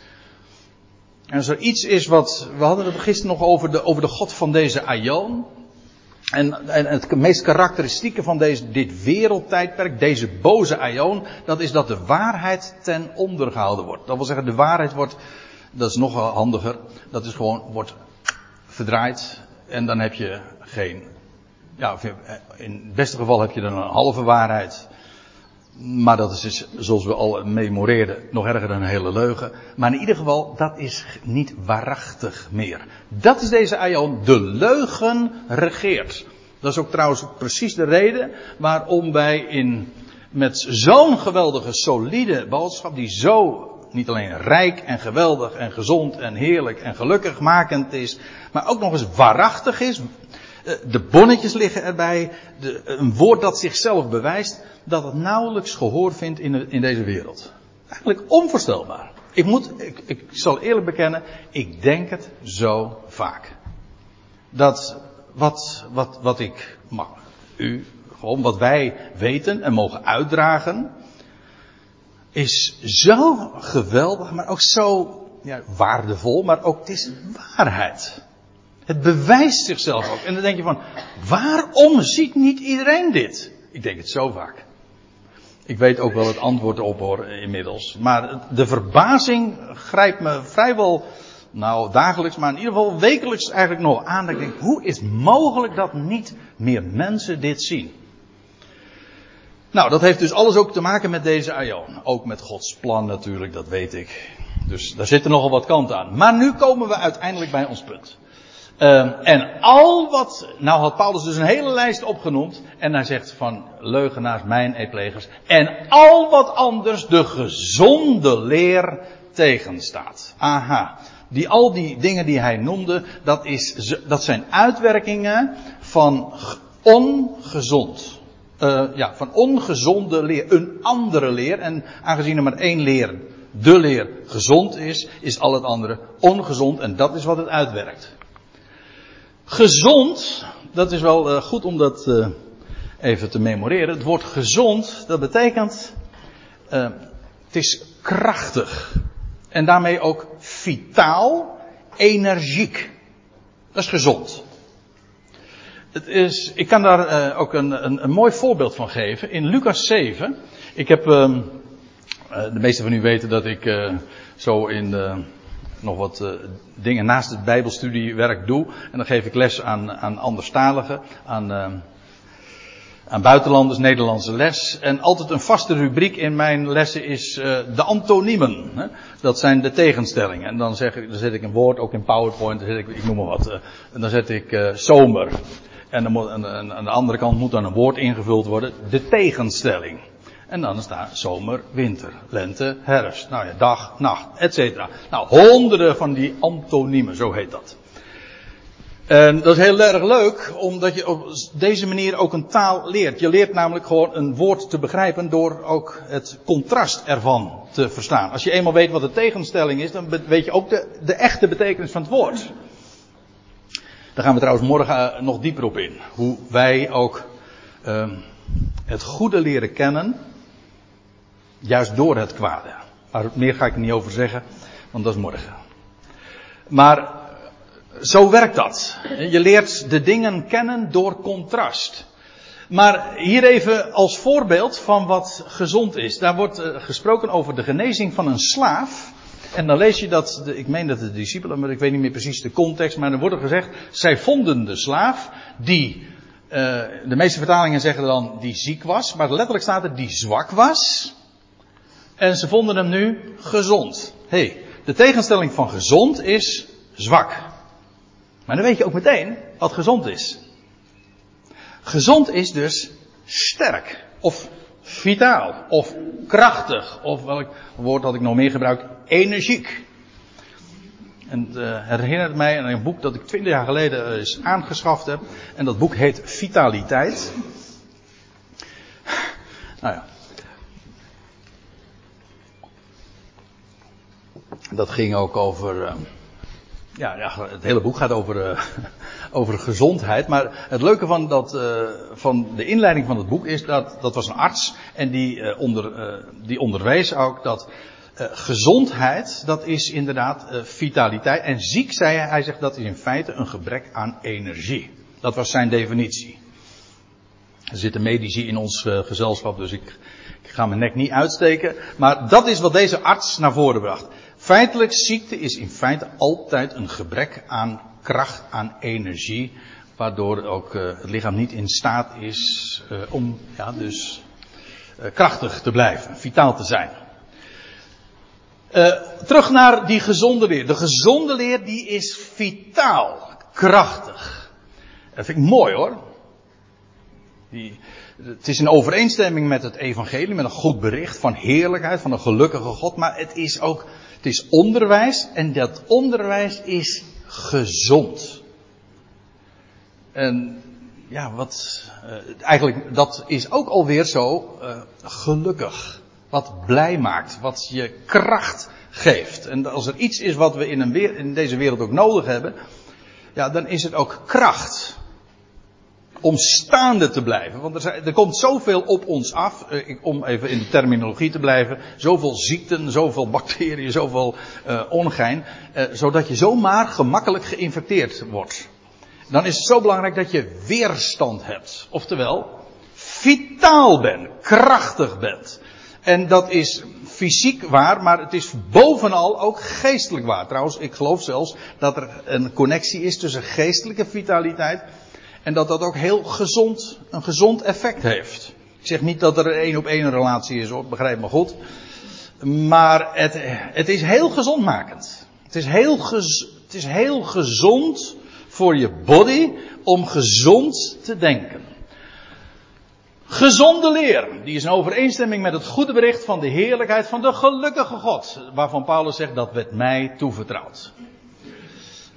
En als er iets is wat, we hadden het gisteren nog over de, over de God van deze Aion. En, en het meest karakteristieke van deze, dit wereldtijdperk, deze boze Aion, dat is dat de waarheid ten onder gehouden wordt. Dat wil zeggen, de waarheid wordt, dat is nog handiger, dat is gewoon, wordt verdraaid en dan heb je geen, ja, in het beste geval heb je dan een halve waarheid. Maar dat is dus, zoals we al memoreerden, nog erger dan een hele leugen. Maar in ieder geval, dat is niet waarachtig meer. Dat is deze Aion. De leugen regeert. Dat is ook trouwens precies de reden waarom wij in, met zo'n geweldige, solide boodschap, die zo niet alleen rijk en geweldig en gezond en heerlijk en gelukkig makend is, maar ook nog eens waarachtig is. Eh, de bonnetjes liggen erbij, de, een woord dat zichzelf bewijst dat het nauwelijks gehoor vindt in, in deze wereld. Eigenlijk onvoorstelbaar. Ik moet, ik, ik zal eerlijk bekennen, ik denk het zo vaak. Dat wat, wat, wat ik, mag, u, gewoon wat wij weten en mogen uitdragen, is zo geweldig, maar ook zo ja, waardevol, maar ook het is waarheid. Het bewijst zichzelf ook. En dan denk je van, waarom ziet niet iedereen dit? Ik denk het zo vaak. Ik weet ook wel het antwoord op hoor inmiddels. Maar de verbazing grijpt me vrijwel, nou dagelijks, maar in ieder geval wekelijks eigenlijk nog aan. Ik denk, hoe is mogelijk dat niet meer mensen dit zien? Nou, dat heeft dus alles ook te maken met deze Aion. Ook met Gods plan natuurlijk, dat weet ik. Dus daar zitten nogal wat kanten aan. Maar nu komen we uiteindelijk bij ons punt. Um, en al wat, nou had Paulus dus een hele lijst opgenoemd. En hij zegt van leugenaars, mijn eplegers. En al wat anders de gezonde leer tegenstaat. Aha. Die, al die dingen die hij noemde, dat, is, dat zijn uitwerkingen van ongezond. Uh, ja, van ongezonde leer. Een andere leer. En aangezien er maar één leer, de leer, gezond is, is al het andere ongezond. En dat is wat het uitwerkt. Gezond, dat is wel uh, goed om dat uh, even te memoreren. Het woord gezond, dat betekent, uh, het is krachtig. En daarmee ook vitaal, energiek. Dat is gezond. Het is, ik kan daar ook een, een, een, mooi voorbeeld van geven. In Lucas 7. Ik heb, ehm, de meeste van u weten dat ik zo in de nog wat uh, dingen naast het Bijbelstudiewerk doe. En dan geef ik les aan, aan anderstaligen, aan, uh, aan buitenlanders, Nederlandse les. En altijd een vaste rubriek in mijn lessen is uh, de antoniemen. Hè? Dat zijn de tegenstellingen. En dan, zeg ik, dan zet ik een woord, ook in PowerPoint, dan zet ik, ik noem maar wat. en dan zet ik zomer. En, dan moet, en aan de andere kant moet dan een woord ingevuld worden, de tegenstelling. En dan staat zomer, winter, lente, herfst. Nou ja, dag, nacht, etc. Nou, honderden van die antoniemen, zo heet dat. En dat is heel erg leuk, omdat je op deze manier ook een taal leert. Je leert namelijk gewoon een woord te begrijpen door ook het contrast ervan te verstaan. Als je eenmaal weet wat de tegenstelling is, dan weet je ook de, de echte betekenis van het woord. Daar gaan we trouwens morgen eh, nog dieper op in. Hoe wij ook uh, het goede leren kennen Juist door het kwade. Maar meer ga ik er niet over zeggen, want dat is morgen. Maar zo werkt dat. Je leert de dingen kennen door contrast. Maar hier even als voorbeeld van wat gezond is. Daar wordt eh, gesproken over de genezing van een slaaf. En dan lees je dat, ik meen dat de discipelen, maar ik weet niet meer precies de context, maar er wordt gezegd, zij vonden de slaaf die, uh, de meeste vertalingen zeggen dan die ziek was, maar letterlijk staat er die zwak was. En ze vonden hem nu gezond. hey, de tegenstelling van gezond is zwak. Maar dan weet je ook meteen wat gezond is. Gezond is dus sterk. Of vitaal. Of krachtig. Of welk woord had ik nog meer gebruikt? Energiek. En het uh, herinnert mij aan een boek dat ik twintig jaar geleden eens aangeschaft heb. En dat boek heet Vitaliteit. Nou ja, Dat ging ook over, uh, ja, ja, het hele boek gaat over, uh, [LAUGHS] over gezondheid. Maar het leuke van, dat, uh, van de inleiding van het boek is dat dat was een arts. En die, uh, onder, die onderwees ook dat gezondheid, dat is inderdaad vitaliteit. En ziek, zei hij, hij zegt dat is in feite een gebrek aan energie. Dat was zijn definitie. Er zitten medici in ons gezelschap, dus ik, ik ga mijn nek niet uitsteken. Maar dat is wat deze arts naar voren bracht. Feitelijk, ziekte is in feite altijd een gebrek aan kracht, aan energie, waardoor ook uh, het lichaam niet in staat is uh, om ja, dus uh, krachtig te blijven, vitaal te zijn. terug naar die gezonde leer. De gezonde leer die is vitaal, krachtig. Dat vind ik mooi hoor. Die, het is in overeenstemming met het evangelie, met een goed bericht van heerlijkheid, van een gelukkige God, maar het is ook het is onderwijs en dat onderwijs is gezond. En ja, wat, uh, eigenlijk, dat is ook alweer zo uh, gelukkig. Wat blij maakt, wat je kracht geeft. En als er iets is wat we in, een in deze wereld ook nodig hebben, ja, dan is het ook kracht om staande te blijven. Want er, zijn, er komt zoveel op ons af, eh, om even in de terminologie te blijven. Zoveel ziekten, zoveel [LAUGHS] bacteriën, zoveel uh, ongein. Uh, zodat je zomaar gemakkelijk geïnfecteerd wordt. Dan is het zo belangrijk dat je weerstand hebt. Oftewel, vitaal bent, krachtig bent. En dat is fysiek waar, maar het is bovenal ook geestelijk waar. Trouwens, ik geloof zelfs dat er een connectie is tussen geestelijke vitaliteit en dat dat ook heel gezond, een gezond effect heeft. Ik zeg niet dat er een één op één relatie is begrijp me goed. Maar het, het is heel gezondmakend. Het is heel, gez, het is heel gezond voor je body om gezond te denken. Gezonde leer, die is in overeenstemming met het goede bericht van de heerlijkheid van de gelukkige God, waarvan Paulus zegt dat werd mij toevertrouwd.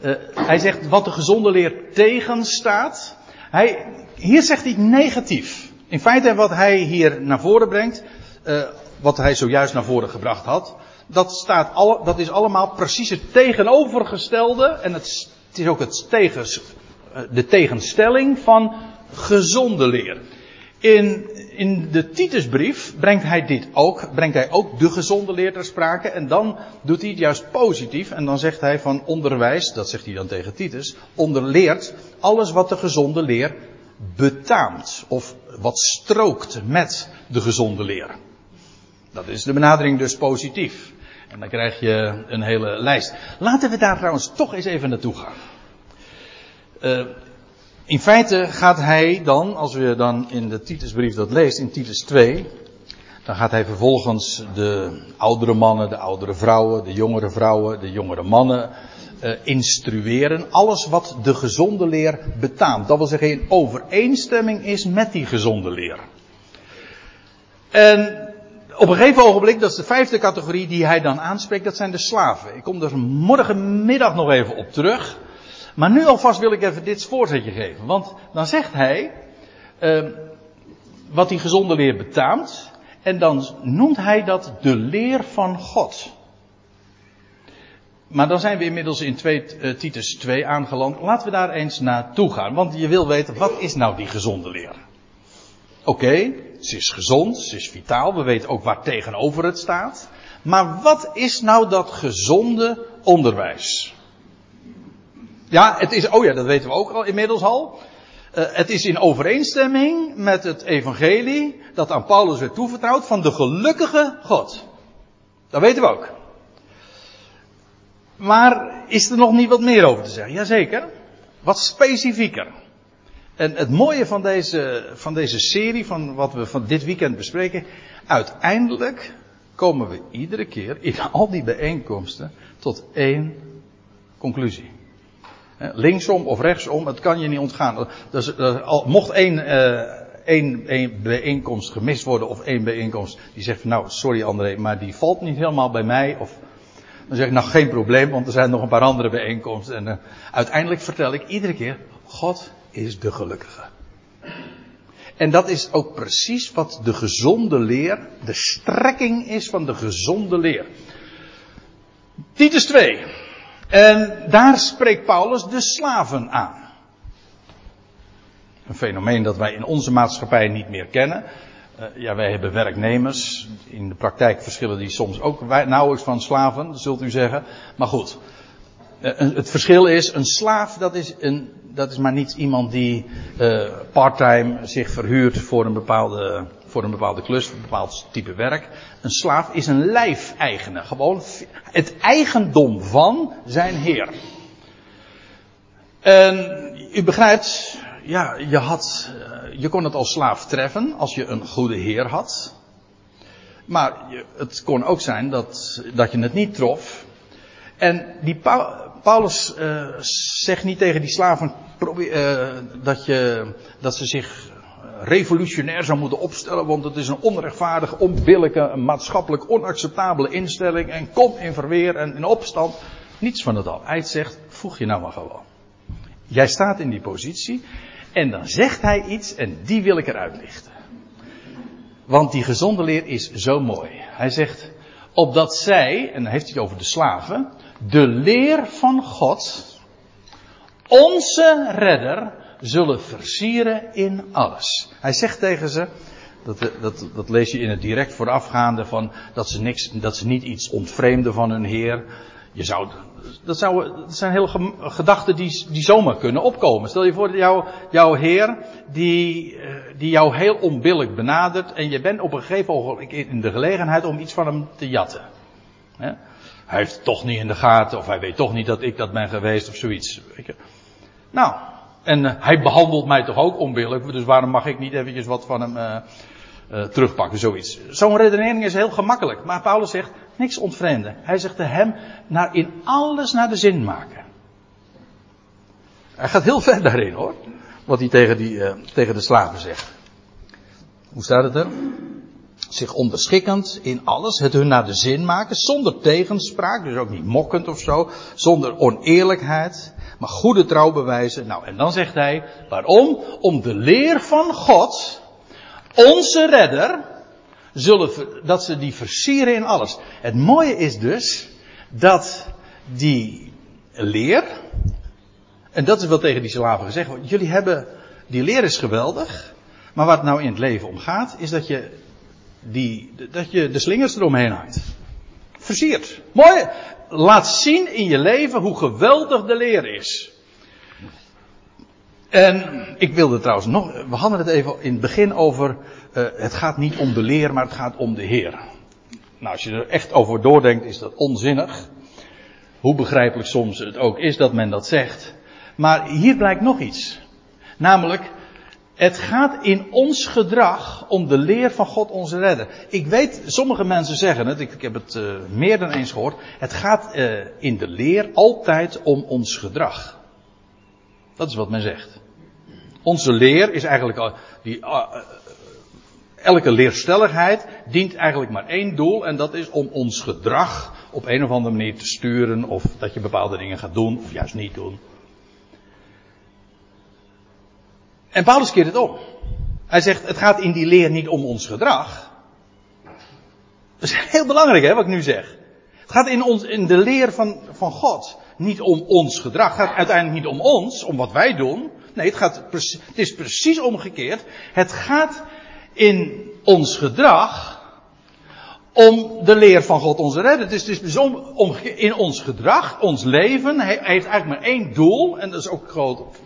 Uh, hij zegt wat de gezonde leer tegenstaat. Hij, hier zegt hij negatief. In feite wat hij hier naar voren brengt, uh, wat hij zojuist naar voren gebracht had, dat, staat alle, dat is allemaal precies het tegenovergestelde en het, het is ook het tegen, uh, de tegenstelling van gezonde leer. In, in de Titusbrief brengt hij dit ook, brengt hij ook de gezonde leer ter sprake. En dan doet hij het juist positief. En dan zegt hij van onderwijs, dat zegt hij dan tegen Titus, onderleert alles wat de gezonde leer betaamt. Of wat strookt met de gezonde leer. Dat is de benadering dus positief. En dan krijg je een hele lijst. Laten we daar trouwens toch eens even naartoe gaan. Uh, in feite gaat hij dan, als we dan in de Titusbrief dat leest, in Titus 2, dan gaat hij vervolgens de oudere mannen, de oudere vrouwen, de jongere vrouwen, de jongere mannen uh, instrueren. Alles wat de gezonde leer betaamt. Dat wil zeggen in overeenstemming is met die gezonde leer. En op een gegeven ogenblik, dat is de vijfde categorie die hij dan aanspreekt, dat zijn de slaven. Ik kom er morgenmiddag nog even op terug. Maar nu alvast wil ik even dit voorzetje geven. Want dan zegt hij uh, wat die gezonde leer betaamt. En dan noemt hij dat de leer van God. Maar dan zijn we inmiddels in 2, uh, eh, Titus 2 aangeland. Laten we daar eens naartoe gaan. Want je wil weten, wat is nou die gezonde leer? Oké, ze is gezond, ze is vitaal. We weten ook waar tegenover het staat. Maar wat is nou dat gezonde onderwijs? Ja, het is, oh ja, dat weten we ook al inmiddels al. Uh, het is in overeenstemming met het evangelie dat aan Paulus werd toevertrouwd van de gelukkige God. Dat weten we ook. Maar is er nog niet wat meer over te zeggen? Jazeker. Wat specifieker. En het mooie van deze, van deze serie, van wat we van dit weekend bespreken, uiteindelijk komen we iedere keer in al die bijeenkomsten tot één conclusie. Linksom of rechtsom, het kan je niet ontgaan. Al, mocht één, uh, één, één bijeenkomst gemist worden of één bijeenkomst die zegt van nou sorry André, maar die valt niet helemaal bij mij. Of, dan zeg ik nou geen probleem, want er zijn nog een paar andere bijeenkomsten. En uh, uiteindelijk vertel ik iedere keer, God is de gelukkige. En dat is ook precies wat de gezonde leer, de strekking is van de gezonde leer. Titus 2. En daar spreekt Paulus de slaven aan. Een fenomeen dat wij in onze maatschappij niet meer kennen. Uh, ja, wij hebben werknemers. In de praktijk verschillen die soms ook nauwelijks van slaven, zult u zeggen. Maar goed. Uh, het verschil is, een slaaf dat is, een, dat is maar niet iemand die uh, parttime zich verhuurt voor een bepaalde, voor een bepaalde klus, voor een bepaald type werk. Een slaaf is een lijfeigene. Gewoon het eigendom van zijn heer. En u begrijpt, ja, je had, je kon het als slaaf treffen als je een goede heer had. Maar het kon ook zijn dat, dat je het niet trof. En die Paulus uh, zegt niet tegen die slaven uh, dat, je, dat ze zich revolutionair zou moeten opstellen, want het is een onrechtvaardige, onbillijke, maatschappelijk onacceptabele instelling en kom in verweer en in opstand. Niets van het al. Hij zegt, voeg je nou maar gewoon. Jij staat in die positie en dan zegt hij iets en die wil ik eruit lichten. Want die gezonde leer is zo mooi. Hij zegt, opdat zij, en dan heeft hij het over de slaven, de leer van God, onze redder, zullen versieren in alles. Hij zegt tegen ze, dat, dat, dat lees je in het direct voorafgaande van dat ze, niks, dat ze niet iets ontvreemden van hun Heer. Je zou, dat, zou, zijn hele gedachten die, die zomaar kunnen opkomen. Stel je voor dat jou, jouw Heer, die, eh, die jou heel onbillijk benadert en je bent op een gegeven ogenblik in de gelegenheid om iets van hem te jatten. Hij heeft het toch niet in de gaten, of hij weet toch niet dat ik dat ben geweest, of zoiets. Nou, en uh, hij behandelt mij toch ook onbillijk, dus waarom mag ik niet eventjes wat van hem uh, uh, terugpakken, zoiets. Zo'n redenering is heel gemakkelijk, maar Paulus zegt niks ontvreemden. Hij zegt de hem naar in alles naar de zin maken. Hij gaat heel ver daarin hoor, wat hij tegen, die, tegen de slaven zegt. Hoe staat het er? Zich onderschikkend in alles, het hun naar de zin maken, zonder tegenspraak, dus ook niet mokkend of zo, zonder oneerlijkheid, maar goede trouw bewijzen. Nou, en dan zegt hij, waarom? Om de leer van God, onze redder, zullen, dat ze die versieren in alles. Het mooie is dus, dat die leer, en dat is wel tegen die slaven gezegd jullie hebben, die leer is geweldig, maar wat nou in het leven om gaat, is dat je die, dat je de slingers eromheen hangt. Versierd. Mooi laat zien in je leven hoe geweldig de leer is. En ik wilde trouwens nog, we hadden het even in het begin over, uh, het gaat niet om de leer, maar het gaat om de Heer. Nou, als je er echt over doordenkt, is dat onzinnig. Hoe begrijpelijk soms het ook is dat men dat zegt. Maar hier blijkt nog iets. Namelijk, het gaat in ons gedrag om de leer van God onze redder. Ik weet, sommige mensen zeggen het, ik, heb het uh, meer dan eens gehoord. Het gaat uh, in de leer altijd om ons gedrag. Dat is wat men zegt. Onze leer is eigenlijk, uh, die, elke leerstelligheid dient eigenlijk maar één doel en dat is om ons gedrag op een of andere manier te sturen of dat je bepaalde dingen gaat doen of juist niet doen. En Paulus keert het om. Hij zegt, het gaat in die leer niet om ons gedrag. Dat is heel belangrijk, hè, wat ik nu zeg. Het gaat in, ons, in de leer van, van God niet om ons gedrag. Het gaat uiteindelijk niet om ons, om wat wij doen. Nee, het, gaat, het is precies omgekeerd. Het gaat in ons gedrag om de leer van God onze redder. Het is dus om, om, in ons gedrag, ons leven, heeft eigenlijk maar één doel. En dat is ook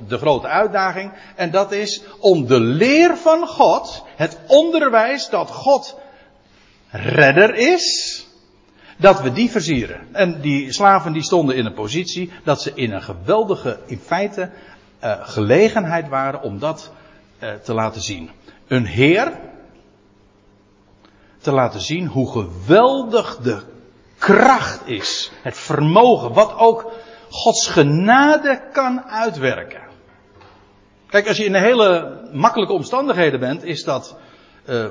de grote uitdaging. En dat is om de leer van God, het onderwijs dat God redder is, dat we die versieren. En die slaven die stonden in een positie dat ze in een geweldige, in feite, uh, gelegenheid waren om dat uh, te laten zien. Een heer, te laten zien hoe geweldig de kracht is. Het vermogen, wat ook Gods genade kan uitwerken. Kijk, als je in hele makkelijke omstandigheden bent, is dat, uh,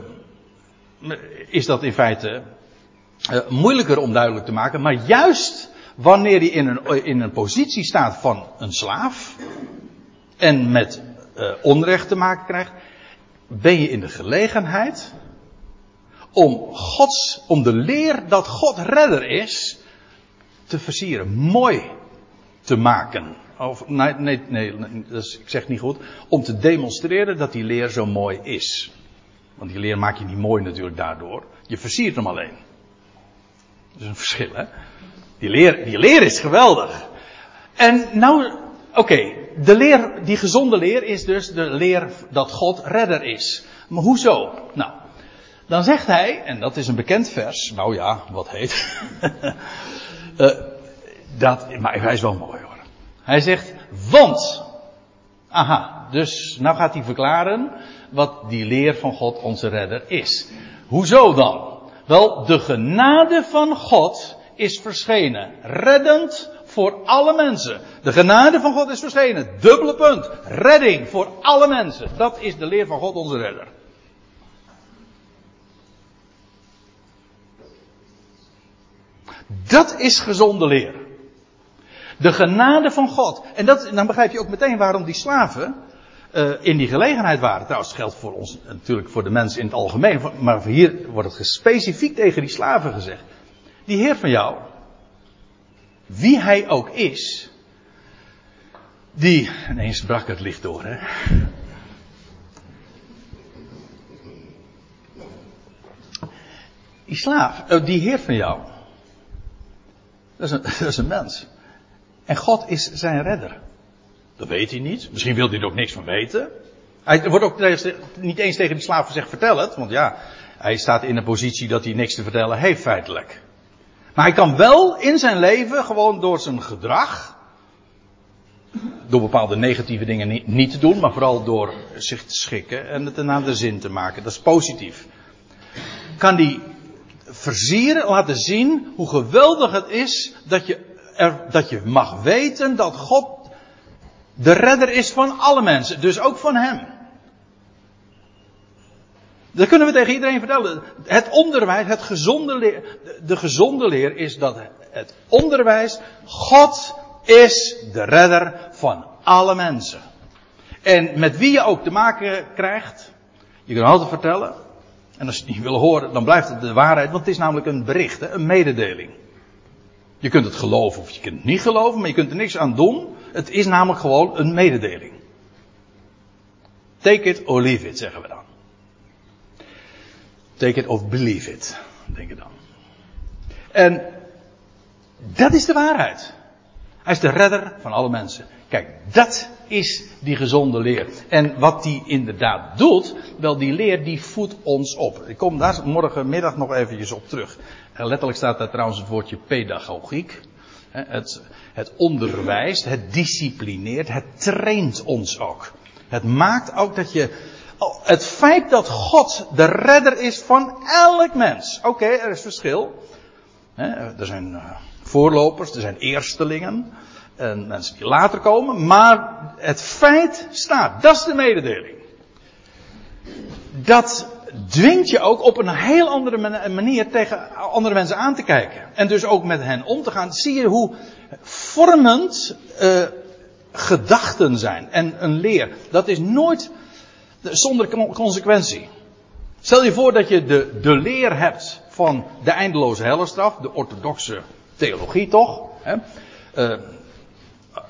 is dat in feite uh, moeilijker om duidelijk te maken. Maar juist wanneer je in een, in een positie staat van een slaaf en met uh, onrecht te maken krijgt, ben je in de gelegenheid om Gods, om de leer dat God redder is, te versieren. Mooi. te maken. Of, nee, nee, nee dus ik zeg niet goed. Om te demonstreren dat die leer zo mooi is. Want die leer maak je niet mooi natuurlijk daardoor. Je versiert hem alleen. Dat is een verschil, hè? Die leer, die leer is geweldig. En nou, oké, de leer, die gezonde leer is dus de leer dat God redder is. Maar hoezo? Nou, dan zegt hij, en dat is een bekend vers, nou ja, wat heet. uh, [LAUGHS] dat, maar hij is wel mooi hoor. Hij zegt, want. Aha, dus nou gaat hij verklaren wat die leer van God onze redder is. Hoezo dan? Wel, de genade van God is verschenen. Reddend voor alle mensen. De genade van God is verschenen. Dubbele punt. Redding voor alle mensen. Dat is de leer van God onze redder. Dat is gezonde leer. De genade van God. En dat, dan begrijp je ook meteen waarom die slaven uh, in die gelegenheid waren. Trouwens, het geldt voor ons natuurlijk voor de mensen in het algemeen. Maar hier wordt het specifiek tegen die slaven gezegd. Die Heer van jou, wie hij ook is, die. Ineens brak het licht door, hè? Die slaaf, uh, die Heer van jou, dat is, een, [LAUGHS] dat is een mens. En God is zijn redder. Dat weet hij niet. Misschien wil hij er ook niks van weten. Hij wordt ook niet eens tegen die slaaf gezegd, vertel het. Want ja, hij staat in een positie dat hij niks te vertellen heeft feitelijk. Maar hij kan wel in zijn leven, gewoon door zijn gedrag, door bepaalde negatieve dingen niet, te doen, maar vooral door zich te schikken en het naar de zin te maken. Dat is positief. Kan die versieren, laten zien hoe geweldig het is dat je, er, dat je mag weten dat God de redder is van alle mensen, dus ook van hem. Dat kunnen we tegen iedereen vertellen. Het onderwijs, het gezonde de gezonde leer is dat het onderwijs, God is de redder van alle mensen. En met wie je ook te maken krijgt, je kunt altijd vertellen. En als je het niet wil horen, dan blijft het de waarheid, want het is namelijk een bericht, een mededeling. Je kunt het geloven of je kunt het niet geloven, maar je kunt er niks aan doen. Het is namelijk gewoon een mededeling. Take it or leave it, zeggen we dan. Take it or believe it, denk ik dan. En dat is de waarheid. Hij is de redder van alle mensen. Kijk, dat is die gezonde leer. En wat die inderdaad doet, wel die leer die voedt ons op. Ik kom daar morgenmiddag nog eventjes op terug. letterlijk staat daar trouwens het woordje pedagogiek. Het, het onderwijst, het disciplineert, het traint ons ook. Het maakt ook dat je. Het feit dat God de redder is van elk mens. Oké, er is verschil. Er zijn eh, voorlopers, er zijn eerstelingen. En mensen die later komen. Maar het feit staat. Dat is de mededeling. Dat dwingt je ook op een heel andere manier tegen andere mensen aan te kijken. En dus ook met hen om te gaan. Zie je hoe vormend uh, gedachten zijn. En een leer. Dat is nooit zonder consequentie. Stel je voor dat je de, de leer hebt van de eindeloze hellestraf. De orthodoxe theologie toch. Hè? Uh,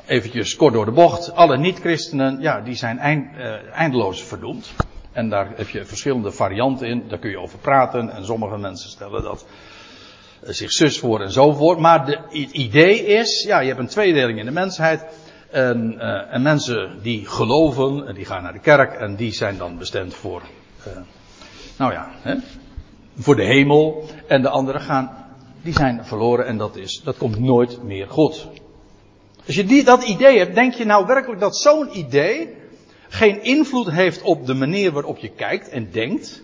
eventjes kort door de bocht. Alle niet-christenen, ja, die zijn eind, uh, eindeloos verdoemd. En daar heb je verschillende varianten in. Daar kun je over praten. En sommige mensen stellen dat uh, zich zus voor en zo voor. Maar de, het idee is, ja, je hebt een tweedeling in de mensheid. En, uh, en mensen die geloven, en die gaan naar de kerk. En die zijn dan bestemd voor, nou ja, hè, voor de hemel. En de anderen gaan, die zijn verloren. En dat is, dat komt nooit meer goed. Als je dat idee hebt, denk je nou werkelijk dat zo'n idee geen invloed heeft op de manier waarop je kijkt en denkt?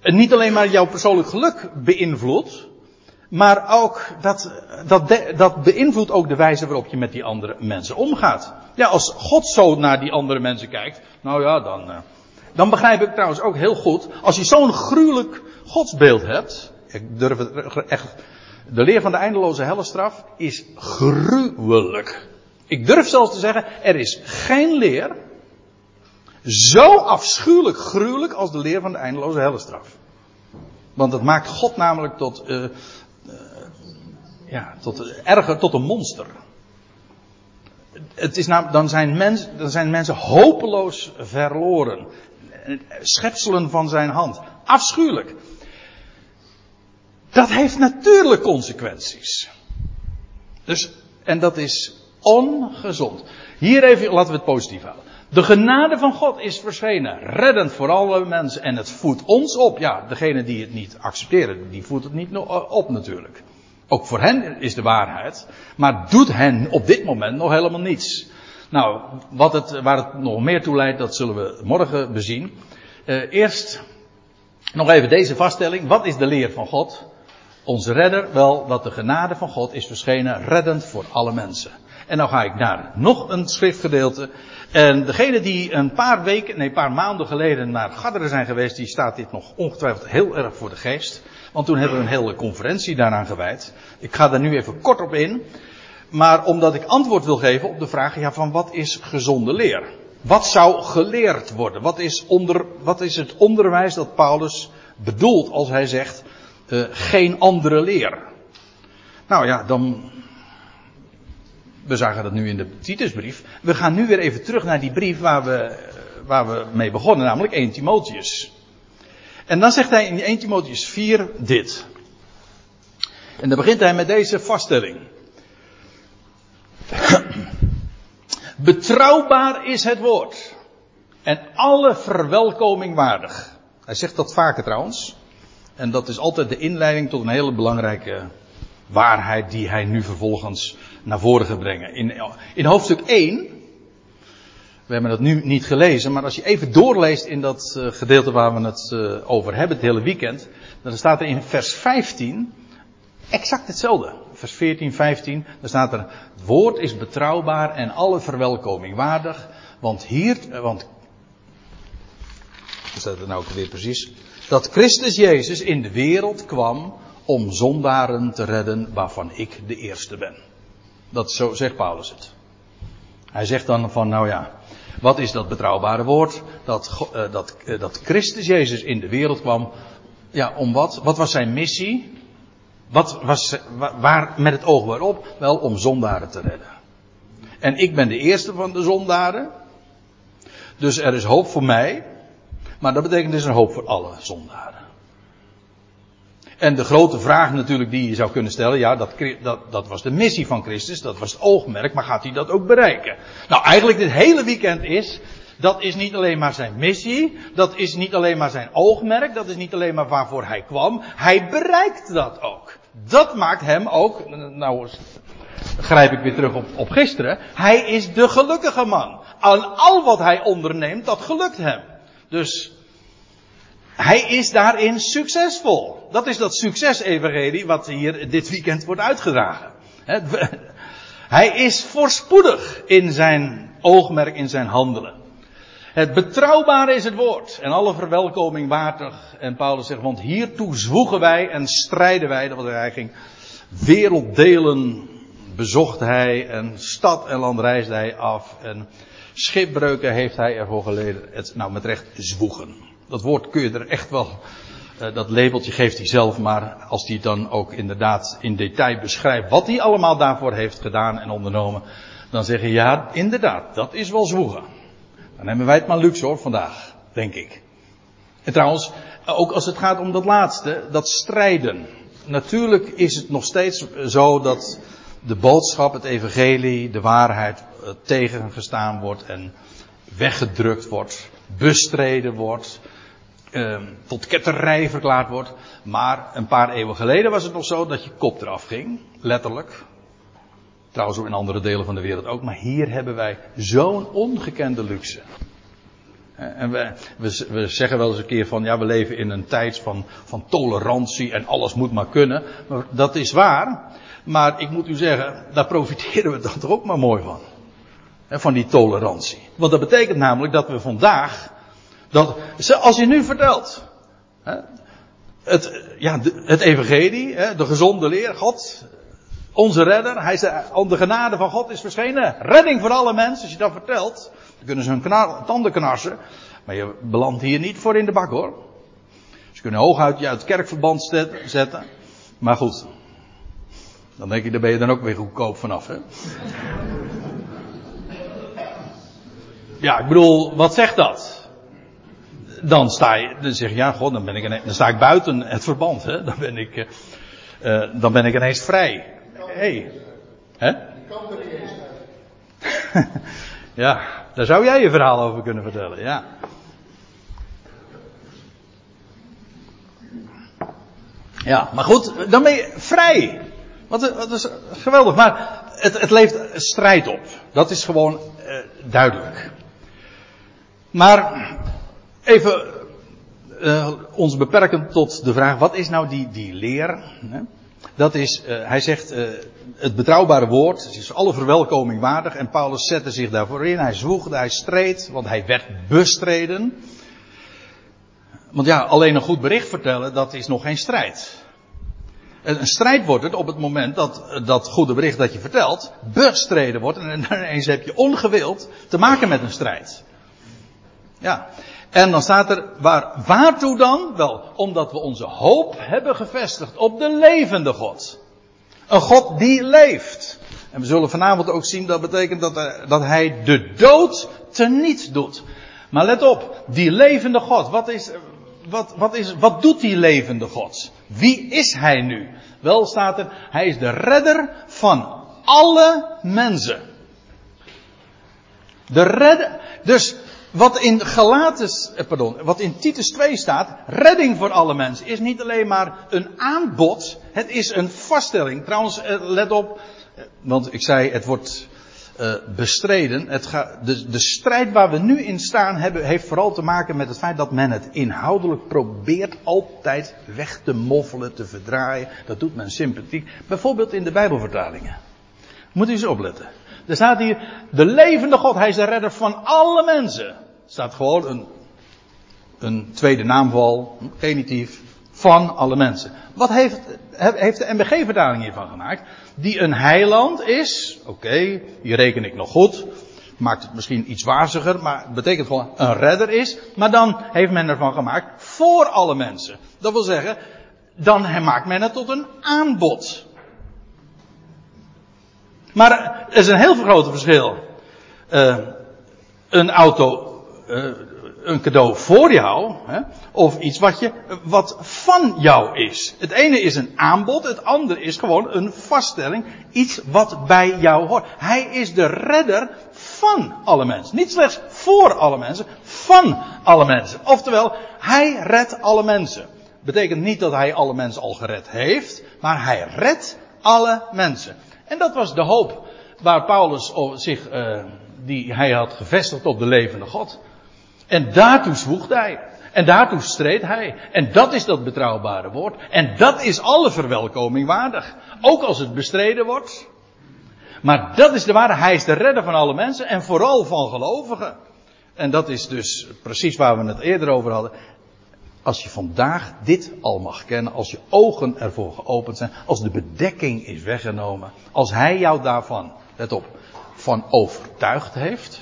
En niet alleen maar jouw persoonlijk geluk beïnvloedt, maar ook dat, dat, dat beïnvloedt ook de wijze waarop je met die andere mensen omgaat. Ja, als God zo naar die andere mensen kijkt, nou ja, dan, eh, dan begrijp ik trouwens ook heel goed, als je zo'n gruwelijk godsbeeld hebt, ik durf het echt de leer van de eindeloze hellestraf is gruwelijk. Ik durf zelfs te zeggen, er is geen leer zo afschuwelijk gruwelijk als de leer van de eindeloze hellestraf. Want dat maakt God namelijk tot, uh, uh, ja, tot, erger, tot een monster. Het is nou, dan, zijn mens, dan zijn mensen hopeloos verloren. Schepselen van zijn hand. Afschuwelijk. Dat heeft natuurlijk consequenties. Dus, en dat is ongezond. Hier even, laten we het positief houden. De genade van God is verschenen, reddend voor alle mensen. En het voedt ons op. Ja, degene die het niet accepteren, die voedt het niet op natuurlijk. Ook voor hen is de waarheid. Maar doet hen op dit moment nog helemaal niets. Nou, wat het, waar het nog meer toe leidt, dat zullen we morgen bezien. Uh, eerst nog even deze vaststelling. Wat is de leer van God? Onze redder, wel dat de genade van God is verschenen, reddend voor alle mensen. En dan ga ik naar nog een schriftgedeelte. En degene die een paar weken, nee, een paar maanden geleden naar Gadderen zijn geweest, die staat dit nog ongetwijfeld heel erg voor de geest. Want toen hebben we een hele conferentie daaraan gewijd. Ik ga daar nu even kort op in. Maar omdat ik antwoord wil geven op de vraag ja, van wat is gezonde leer? Wat zou geleerd worden? Wat is, onder, wat is het onderwijs dat Paulus bedoelt als hij zegt uh, geen andere leer? Nou ja, dan. We zagen dat nu in de Titusbrief. We gaan nu weer even terug naar die brief waar we, waar we mee begonnen, namelijk 1 Timotheus. En dan zegt hij in 1 Timotheus 4 dit. En dan begint hij met deze vaststelling. [CLEARS THROAT] Betrouwbaar is het woord. En alle verwelkoming waardig. Hij zegt dat vaker trouwens. En dat is altijd de inleiding tot een hele belangrijke waarheid die hij nu vervolgens naar voren gaat brengen. In, in hoofdstuk 1 we hebben het nu niet gelezen, maar als je even doorleest in dat uh, gedeelte waar we het uh, over hebben, het hele weekend, dan staat er in vers 15 exact hetzelfde. Vers 14, 15, dan staat er, het woord is betrouwbaar en alle verwelkoming waardig, want hier, uh, want, hoe staat het nou ook weer precies, dat Christus Jezus in de wereld kwam om zondaren te redden waarvan ik de eerste ben. Dat zo zegt Paulus het. Hij zegt dan van, nou ja, wat is dat betrouwbare woord? Dat, uh, dat, uh, dat Christus Jezus in de wereld kwam. Ja, om wat? Wat was zijn missie? Wat was, waar, met het oog waarop? Wel, om zondaren te redden. En ik ben de eerste van de zondaren. Dus er is hoop voor mij. Maar dat betekent dus een hoop voor alle zondaren. En de grote vraag natuurlijk die je zou kunnen stellen, ja, dat, dat, dat was de missie van Christus, dat was het oogmerk, maar gaat hij dat ook bereiken? Nou, eigenlijk dit hele weekend is, dat is niet alleen maar zijn missie, dat is niet alleen maar zijn oogmerk, dat is niet alleen maar waarvoor hij kwam, hij bereikt dat ook. Dat maakt hem ook, nou grijp ik weer terug op, op gisteren, hij is de gelukkige man. Aan al wat hij onderneemt, dat gelukt hem. Dus hij is daarin succesvol. Dat is dat succesevangelie wat hier dit weekend wordt uitgedragen. [LAUGHS] Hij is voorspoedig in zijn oogmerk, in zijn handelen. Het betrouwbare is het woord en alle verwelkoming waardig. En Paulus zegt, want hiertoe zwoegen wij en strijden wij, dat was hij ging. Werelddelen bezocht hij en stad en land reisde hij af en schipbreuken heeft hij ervoor geleden. Het, nou, met recht zwoegen dat woord kun je er echt wel, uh, dat labeltje geeft hij zelf, maar als hij dan ook inderdaad in detail beschrijft wat hij allemaal daarvoor heeft gedaan en ondernomen, dan zeg je ja, inderdaad, dat is wel zwoegen. Dan hebben wij het maar luxe hoor, vandaag, denk ik. En trouwens, ook als het gaat om dat laatste, dat strijden. Natuurlijk is het nog steeds zo dat de boodschap, het evangelie, de waarheid uh, tegengestaan wordt en weggedrukt wordt, bestreden wordt, uh, tot ketterij verklaard wordt. Maar een paar eeuwen geleden was het nog zo dat je kop eraf ging. Letterlijk. Trouwens ook in andere delen van de wereld ook. Maar hier hebben wij zo'n ongekende luxe. En we, we, we, zeggen wel eens een keer van, ja, we leven in een tijd van, van tolerantie en alles moet maar kunnen. Maar dat is waar. Maar ik moet u zeggen, daar profiteren we [LAUGHS] dan toch ook maar mooi van. Van die tolerantie. Want dat betekent namelijk dat we vandaag dat, als je nu vertelt, het, ja, het evangelie, de gezonde leer, God, onze redder, hij de, de genade van God is verschenen, redding voor alle mensen, als je dat vertelt, dan kunnen ze hun knar, tanden knarsen, maar je belandt hier niet voor in de bak hoor. Ze kunnen hooguit je uit het kerkverband zetten, maar goed. Dan denk ik, daar ben je dan ook weer goedkoop vanaf, hè? Ja, ik bedoel, wat zegt dat? Dan sta je, dan zeg je, ja, god, dan ben ik ineens, dan sta ik buiten het verband, hè? Dan ben ik, uh, dan ben ik ineens vrij. Hey. Hè? [LAUGHS] ja, daar zou jij je verhaal over kunnen vertellen, ja. Ja, maar goed, dan ben je vrij. Wat, wat is geweldig. Maar het, het levert strijd op. Dat is gewoon uh, duidelijk. Maar even uh, ons beperken tot de vraag: wat is nou die, die leer? Hè? Dat is, hij zegt, het betrouwbare woord het is alle verwelkoming waardig. En Paulus zette zich daarvoor in. Hij zwoegde, hij streed, want hij werd bestreden. Want ja, alleen een goed bericht vertellen, dat is nog geen strijd. Een strijd wordt het op het moment dat dat goede bericht dat je vertelt, bestreden wordt. En ineens heb je ongewild te maken met een strijd. Ja. En dan staat er, waar, waartoe dan? Wel, omdat we onze hoop hebben gevestigd op de levende God. Een God die leeft. En we zullen vanavond ook zien, dat betekent dat, er, dat hij de dood teniet doet. Maar let op, die levende God, wat is, wat, wat, is, wat doet die levende God? Wie is hij nu? Wel staat er, hij is de redder van alle mensen. De redder, dus wat in Galates, eh, pardon, wat in Titus 2 staat, redding voor alle mensen, is niet alleen maar een aanbod, het is een vaststelling. Trouwens, eh, let op, eh, want ik zei, het wordt uh, bestreden. Het de, de strijd waar we nu in staan hebben, heeft vooral te maken met het feit dat men het inhoudelijk probeert altijd weg te moffelen, te verdraaien. Dat doet men sympathiek. Bijvoorbeeld in de Bijbelvertalingen. Moet u eens opletten. Er staat hier, de levende God, hij is de redder van alle mensen. Staat gewoon een, een tweede naamval, genitief, van alle mensen. Wat heeft, heeft de MBG-vertaling hiervan gemaakt? Die een heiland is, oké, die reken ik nog goed. Maakt het misschien iets waarziger, maar het betekent gewoon een redder is. Maar dan heeft men ervan gemaakt voor alle mensen. Dat wil zeggen, dan maakt men het tot een aanbod. Maar er is een heel groot verschil. Uh, een auto, uh, een cadeau voor jou, hè, of iets wat, je, wat van jou is. Het ene is een aanbod, het andere is gewoon een vaststelling, iets wat bij jou hoort. Hij is de redder van alle mensen. Niet slechts voor alle mensen, van alle mensen. Oftewel, hij redt alle mensen. Betekent niet dat hij alle mensen al gered heeft, maar hij redt alle mensen. En dat was de hoop waar Paulus zich, uh, die hij had gevestigd op de levende God. En daartoe zwoeg hij. En daartoe streed hij. En dat is dat betrouwbare woord. En dat is alle verwelkoming waardig. Ook als het bestreden wordt. Maar dat is de waarde. Hij is de redder van alle mensen. En vooral van gelovigen. En dat is dus precies waar we het eerder over hadden. Als je vandaag dit al mag kennen, als je ogen ervoor geopend zijn, als de bedekking is weggenomen, als hij jou daarvan, let op, van overtuigd heeft,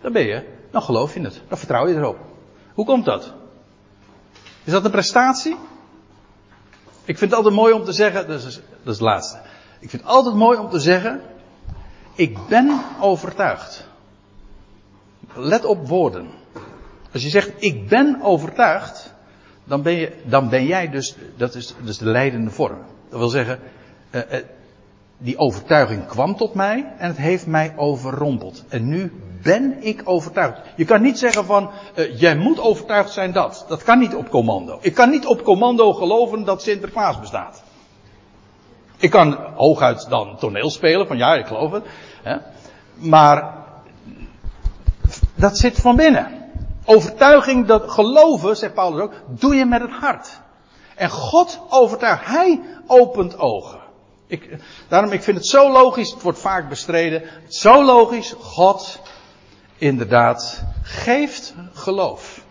dan ben je, dan geloof je het, dan vertrouw je erop. Hoe komt dat? Is dat een prestatie? Ik vind het altijd mooi om te zeggen, dat is, dat is het laatste. Ik vind het altijd mooi om te zeggen, ik ben overtuigd. Let op woorden. Als je zegt, ik ben overtuigd, dan ben, je, dan ben jij dus, dat is dus de leidende vorm. Dat wil zeggen, uh, uh, die overtuiging kwam tot mij en het heeft mij overrompeld. En nu ben ik overtuigd. Je kan niet zeggen van, uh, jij moet overtuigd zijn dat. Dat kan niet op commando. Ik kan niet op commando geloven dat Sinterklaas bestaat. Ik kan hooguit dan toneel spelen van ja, ik geloof het. Hè. Maar dat zit van binnen. Overtuiging, dat geloven, zegt Paulus ook, doe je met het hart. En God overtuigt. Hij opent ogen. Ik, daarom, ik vind het zo logisch, het wordt vaak bestreden. Zo logisch, God inderdaad geeft geloof.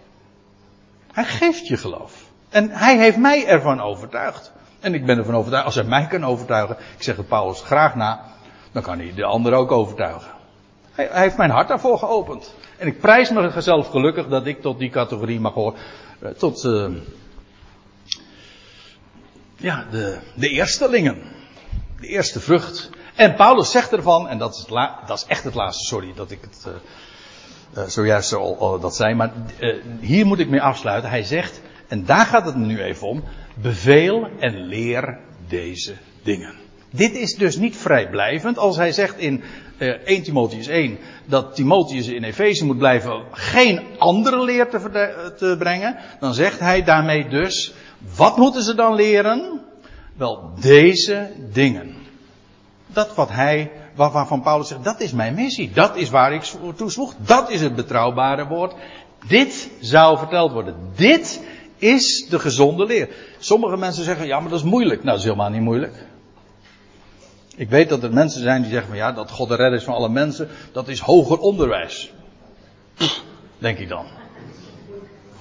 Hij geeft je geloof. En hij heeft mij ervan overtuigd. En ik ben ervan overtuigd, als hij mij kan overtuigen, ik zeg het Paulus graag na, dan kan hij de ander ook overtuigen. Hij, hij heeft mijn hart daarvoor geopend. En ik prijs mezelf gelukkig dat ik tot die categorie mag horen. Eh, tot uh, ja, de, de eerstelingen. De eerste vrucht. En Paulus zegt ervan, en dat is, dat is echt het laatste, sorry dat ik het uh, zojuist al, al, dat zei, maar hier moet ik mee afsluiten. Hij zegt, en daar gaat het nu even om, beveel en leer deze dingen. Dit is dus niet vrijblijvend. Als hij zegt in uh, 1 Timotheus 1 dat Timotheus in Efeze moet blijven geen andere leer te, te, brengen, dan zegt hij daarmee dus, wat moeten ze dan leren? Wel, deze dingen. Dat wat hij, waarvan Paulus zegt, dat is mijn missie. Dat is waar ik toe zwoeg. Dat is het betrouwbare woord. Dit zou verteld worden. Dit is de gezonde leer. Sommige mensen zeggen, ja, maar dat is moeilijk. Nou, dat is helemaal niet moeilijk. Ik weet dat er mensen zijn die zeggen van ja, dat God de redder is van alle mensen, dat is hoger onderwijs. Denk ik dan.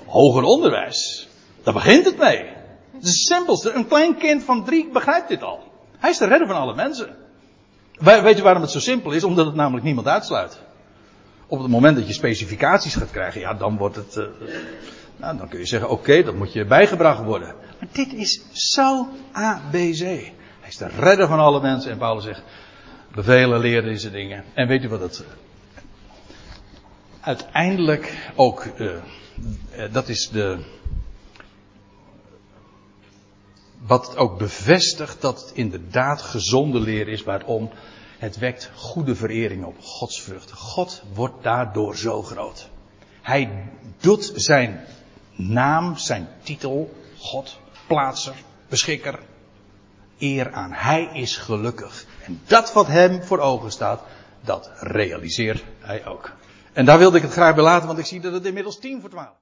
Hoger onderwijs. Daar begint het mee. Het simpelste. Een klein kind van drie begrijpt dit al. Hij is de redder van alle mensen. Weet je waarom het zo simpel is? Omdat het namelijk niemand uitsluit. Op het moment dat je specificaties gaat krijgen, ja, dan wordt het. Uh, nou, dan kun je zeggen: oké, okay, dat moet je bijgebracht worden. Maar dit is zo ABC. Hij is de redder van alle mensen. En Paulus zegt: bevelen, leren deze dingen. En weet u wat het. Uiteindelijk ook. Uh, dat is de. Wat ook bevestigt dat het inderdaad gezonde leer is. Waarom? Het wekt goede verering op. Gods vrucht. God wordt daardoor zo groot. Hij doet zijn naam, zijn titel, God, plaatser, beschikker, eer aan. Hij is gelukkig. En dat wat hem voor ogen staat, dat realiseert hij ook. En daar wilde ik het graag bij laten, want ik zie dat het inmiddels tien voor twaalf.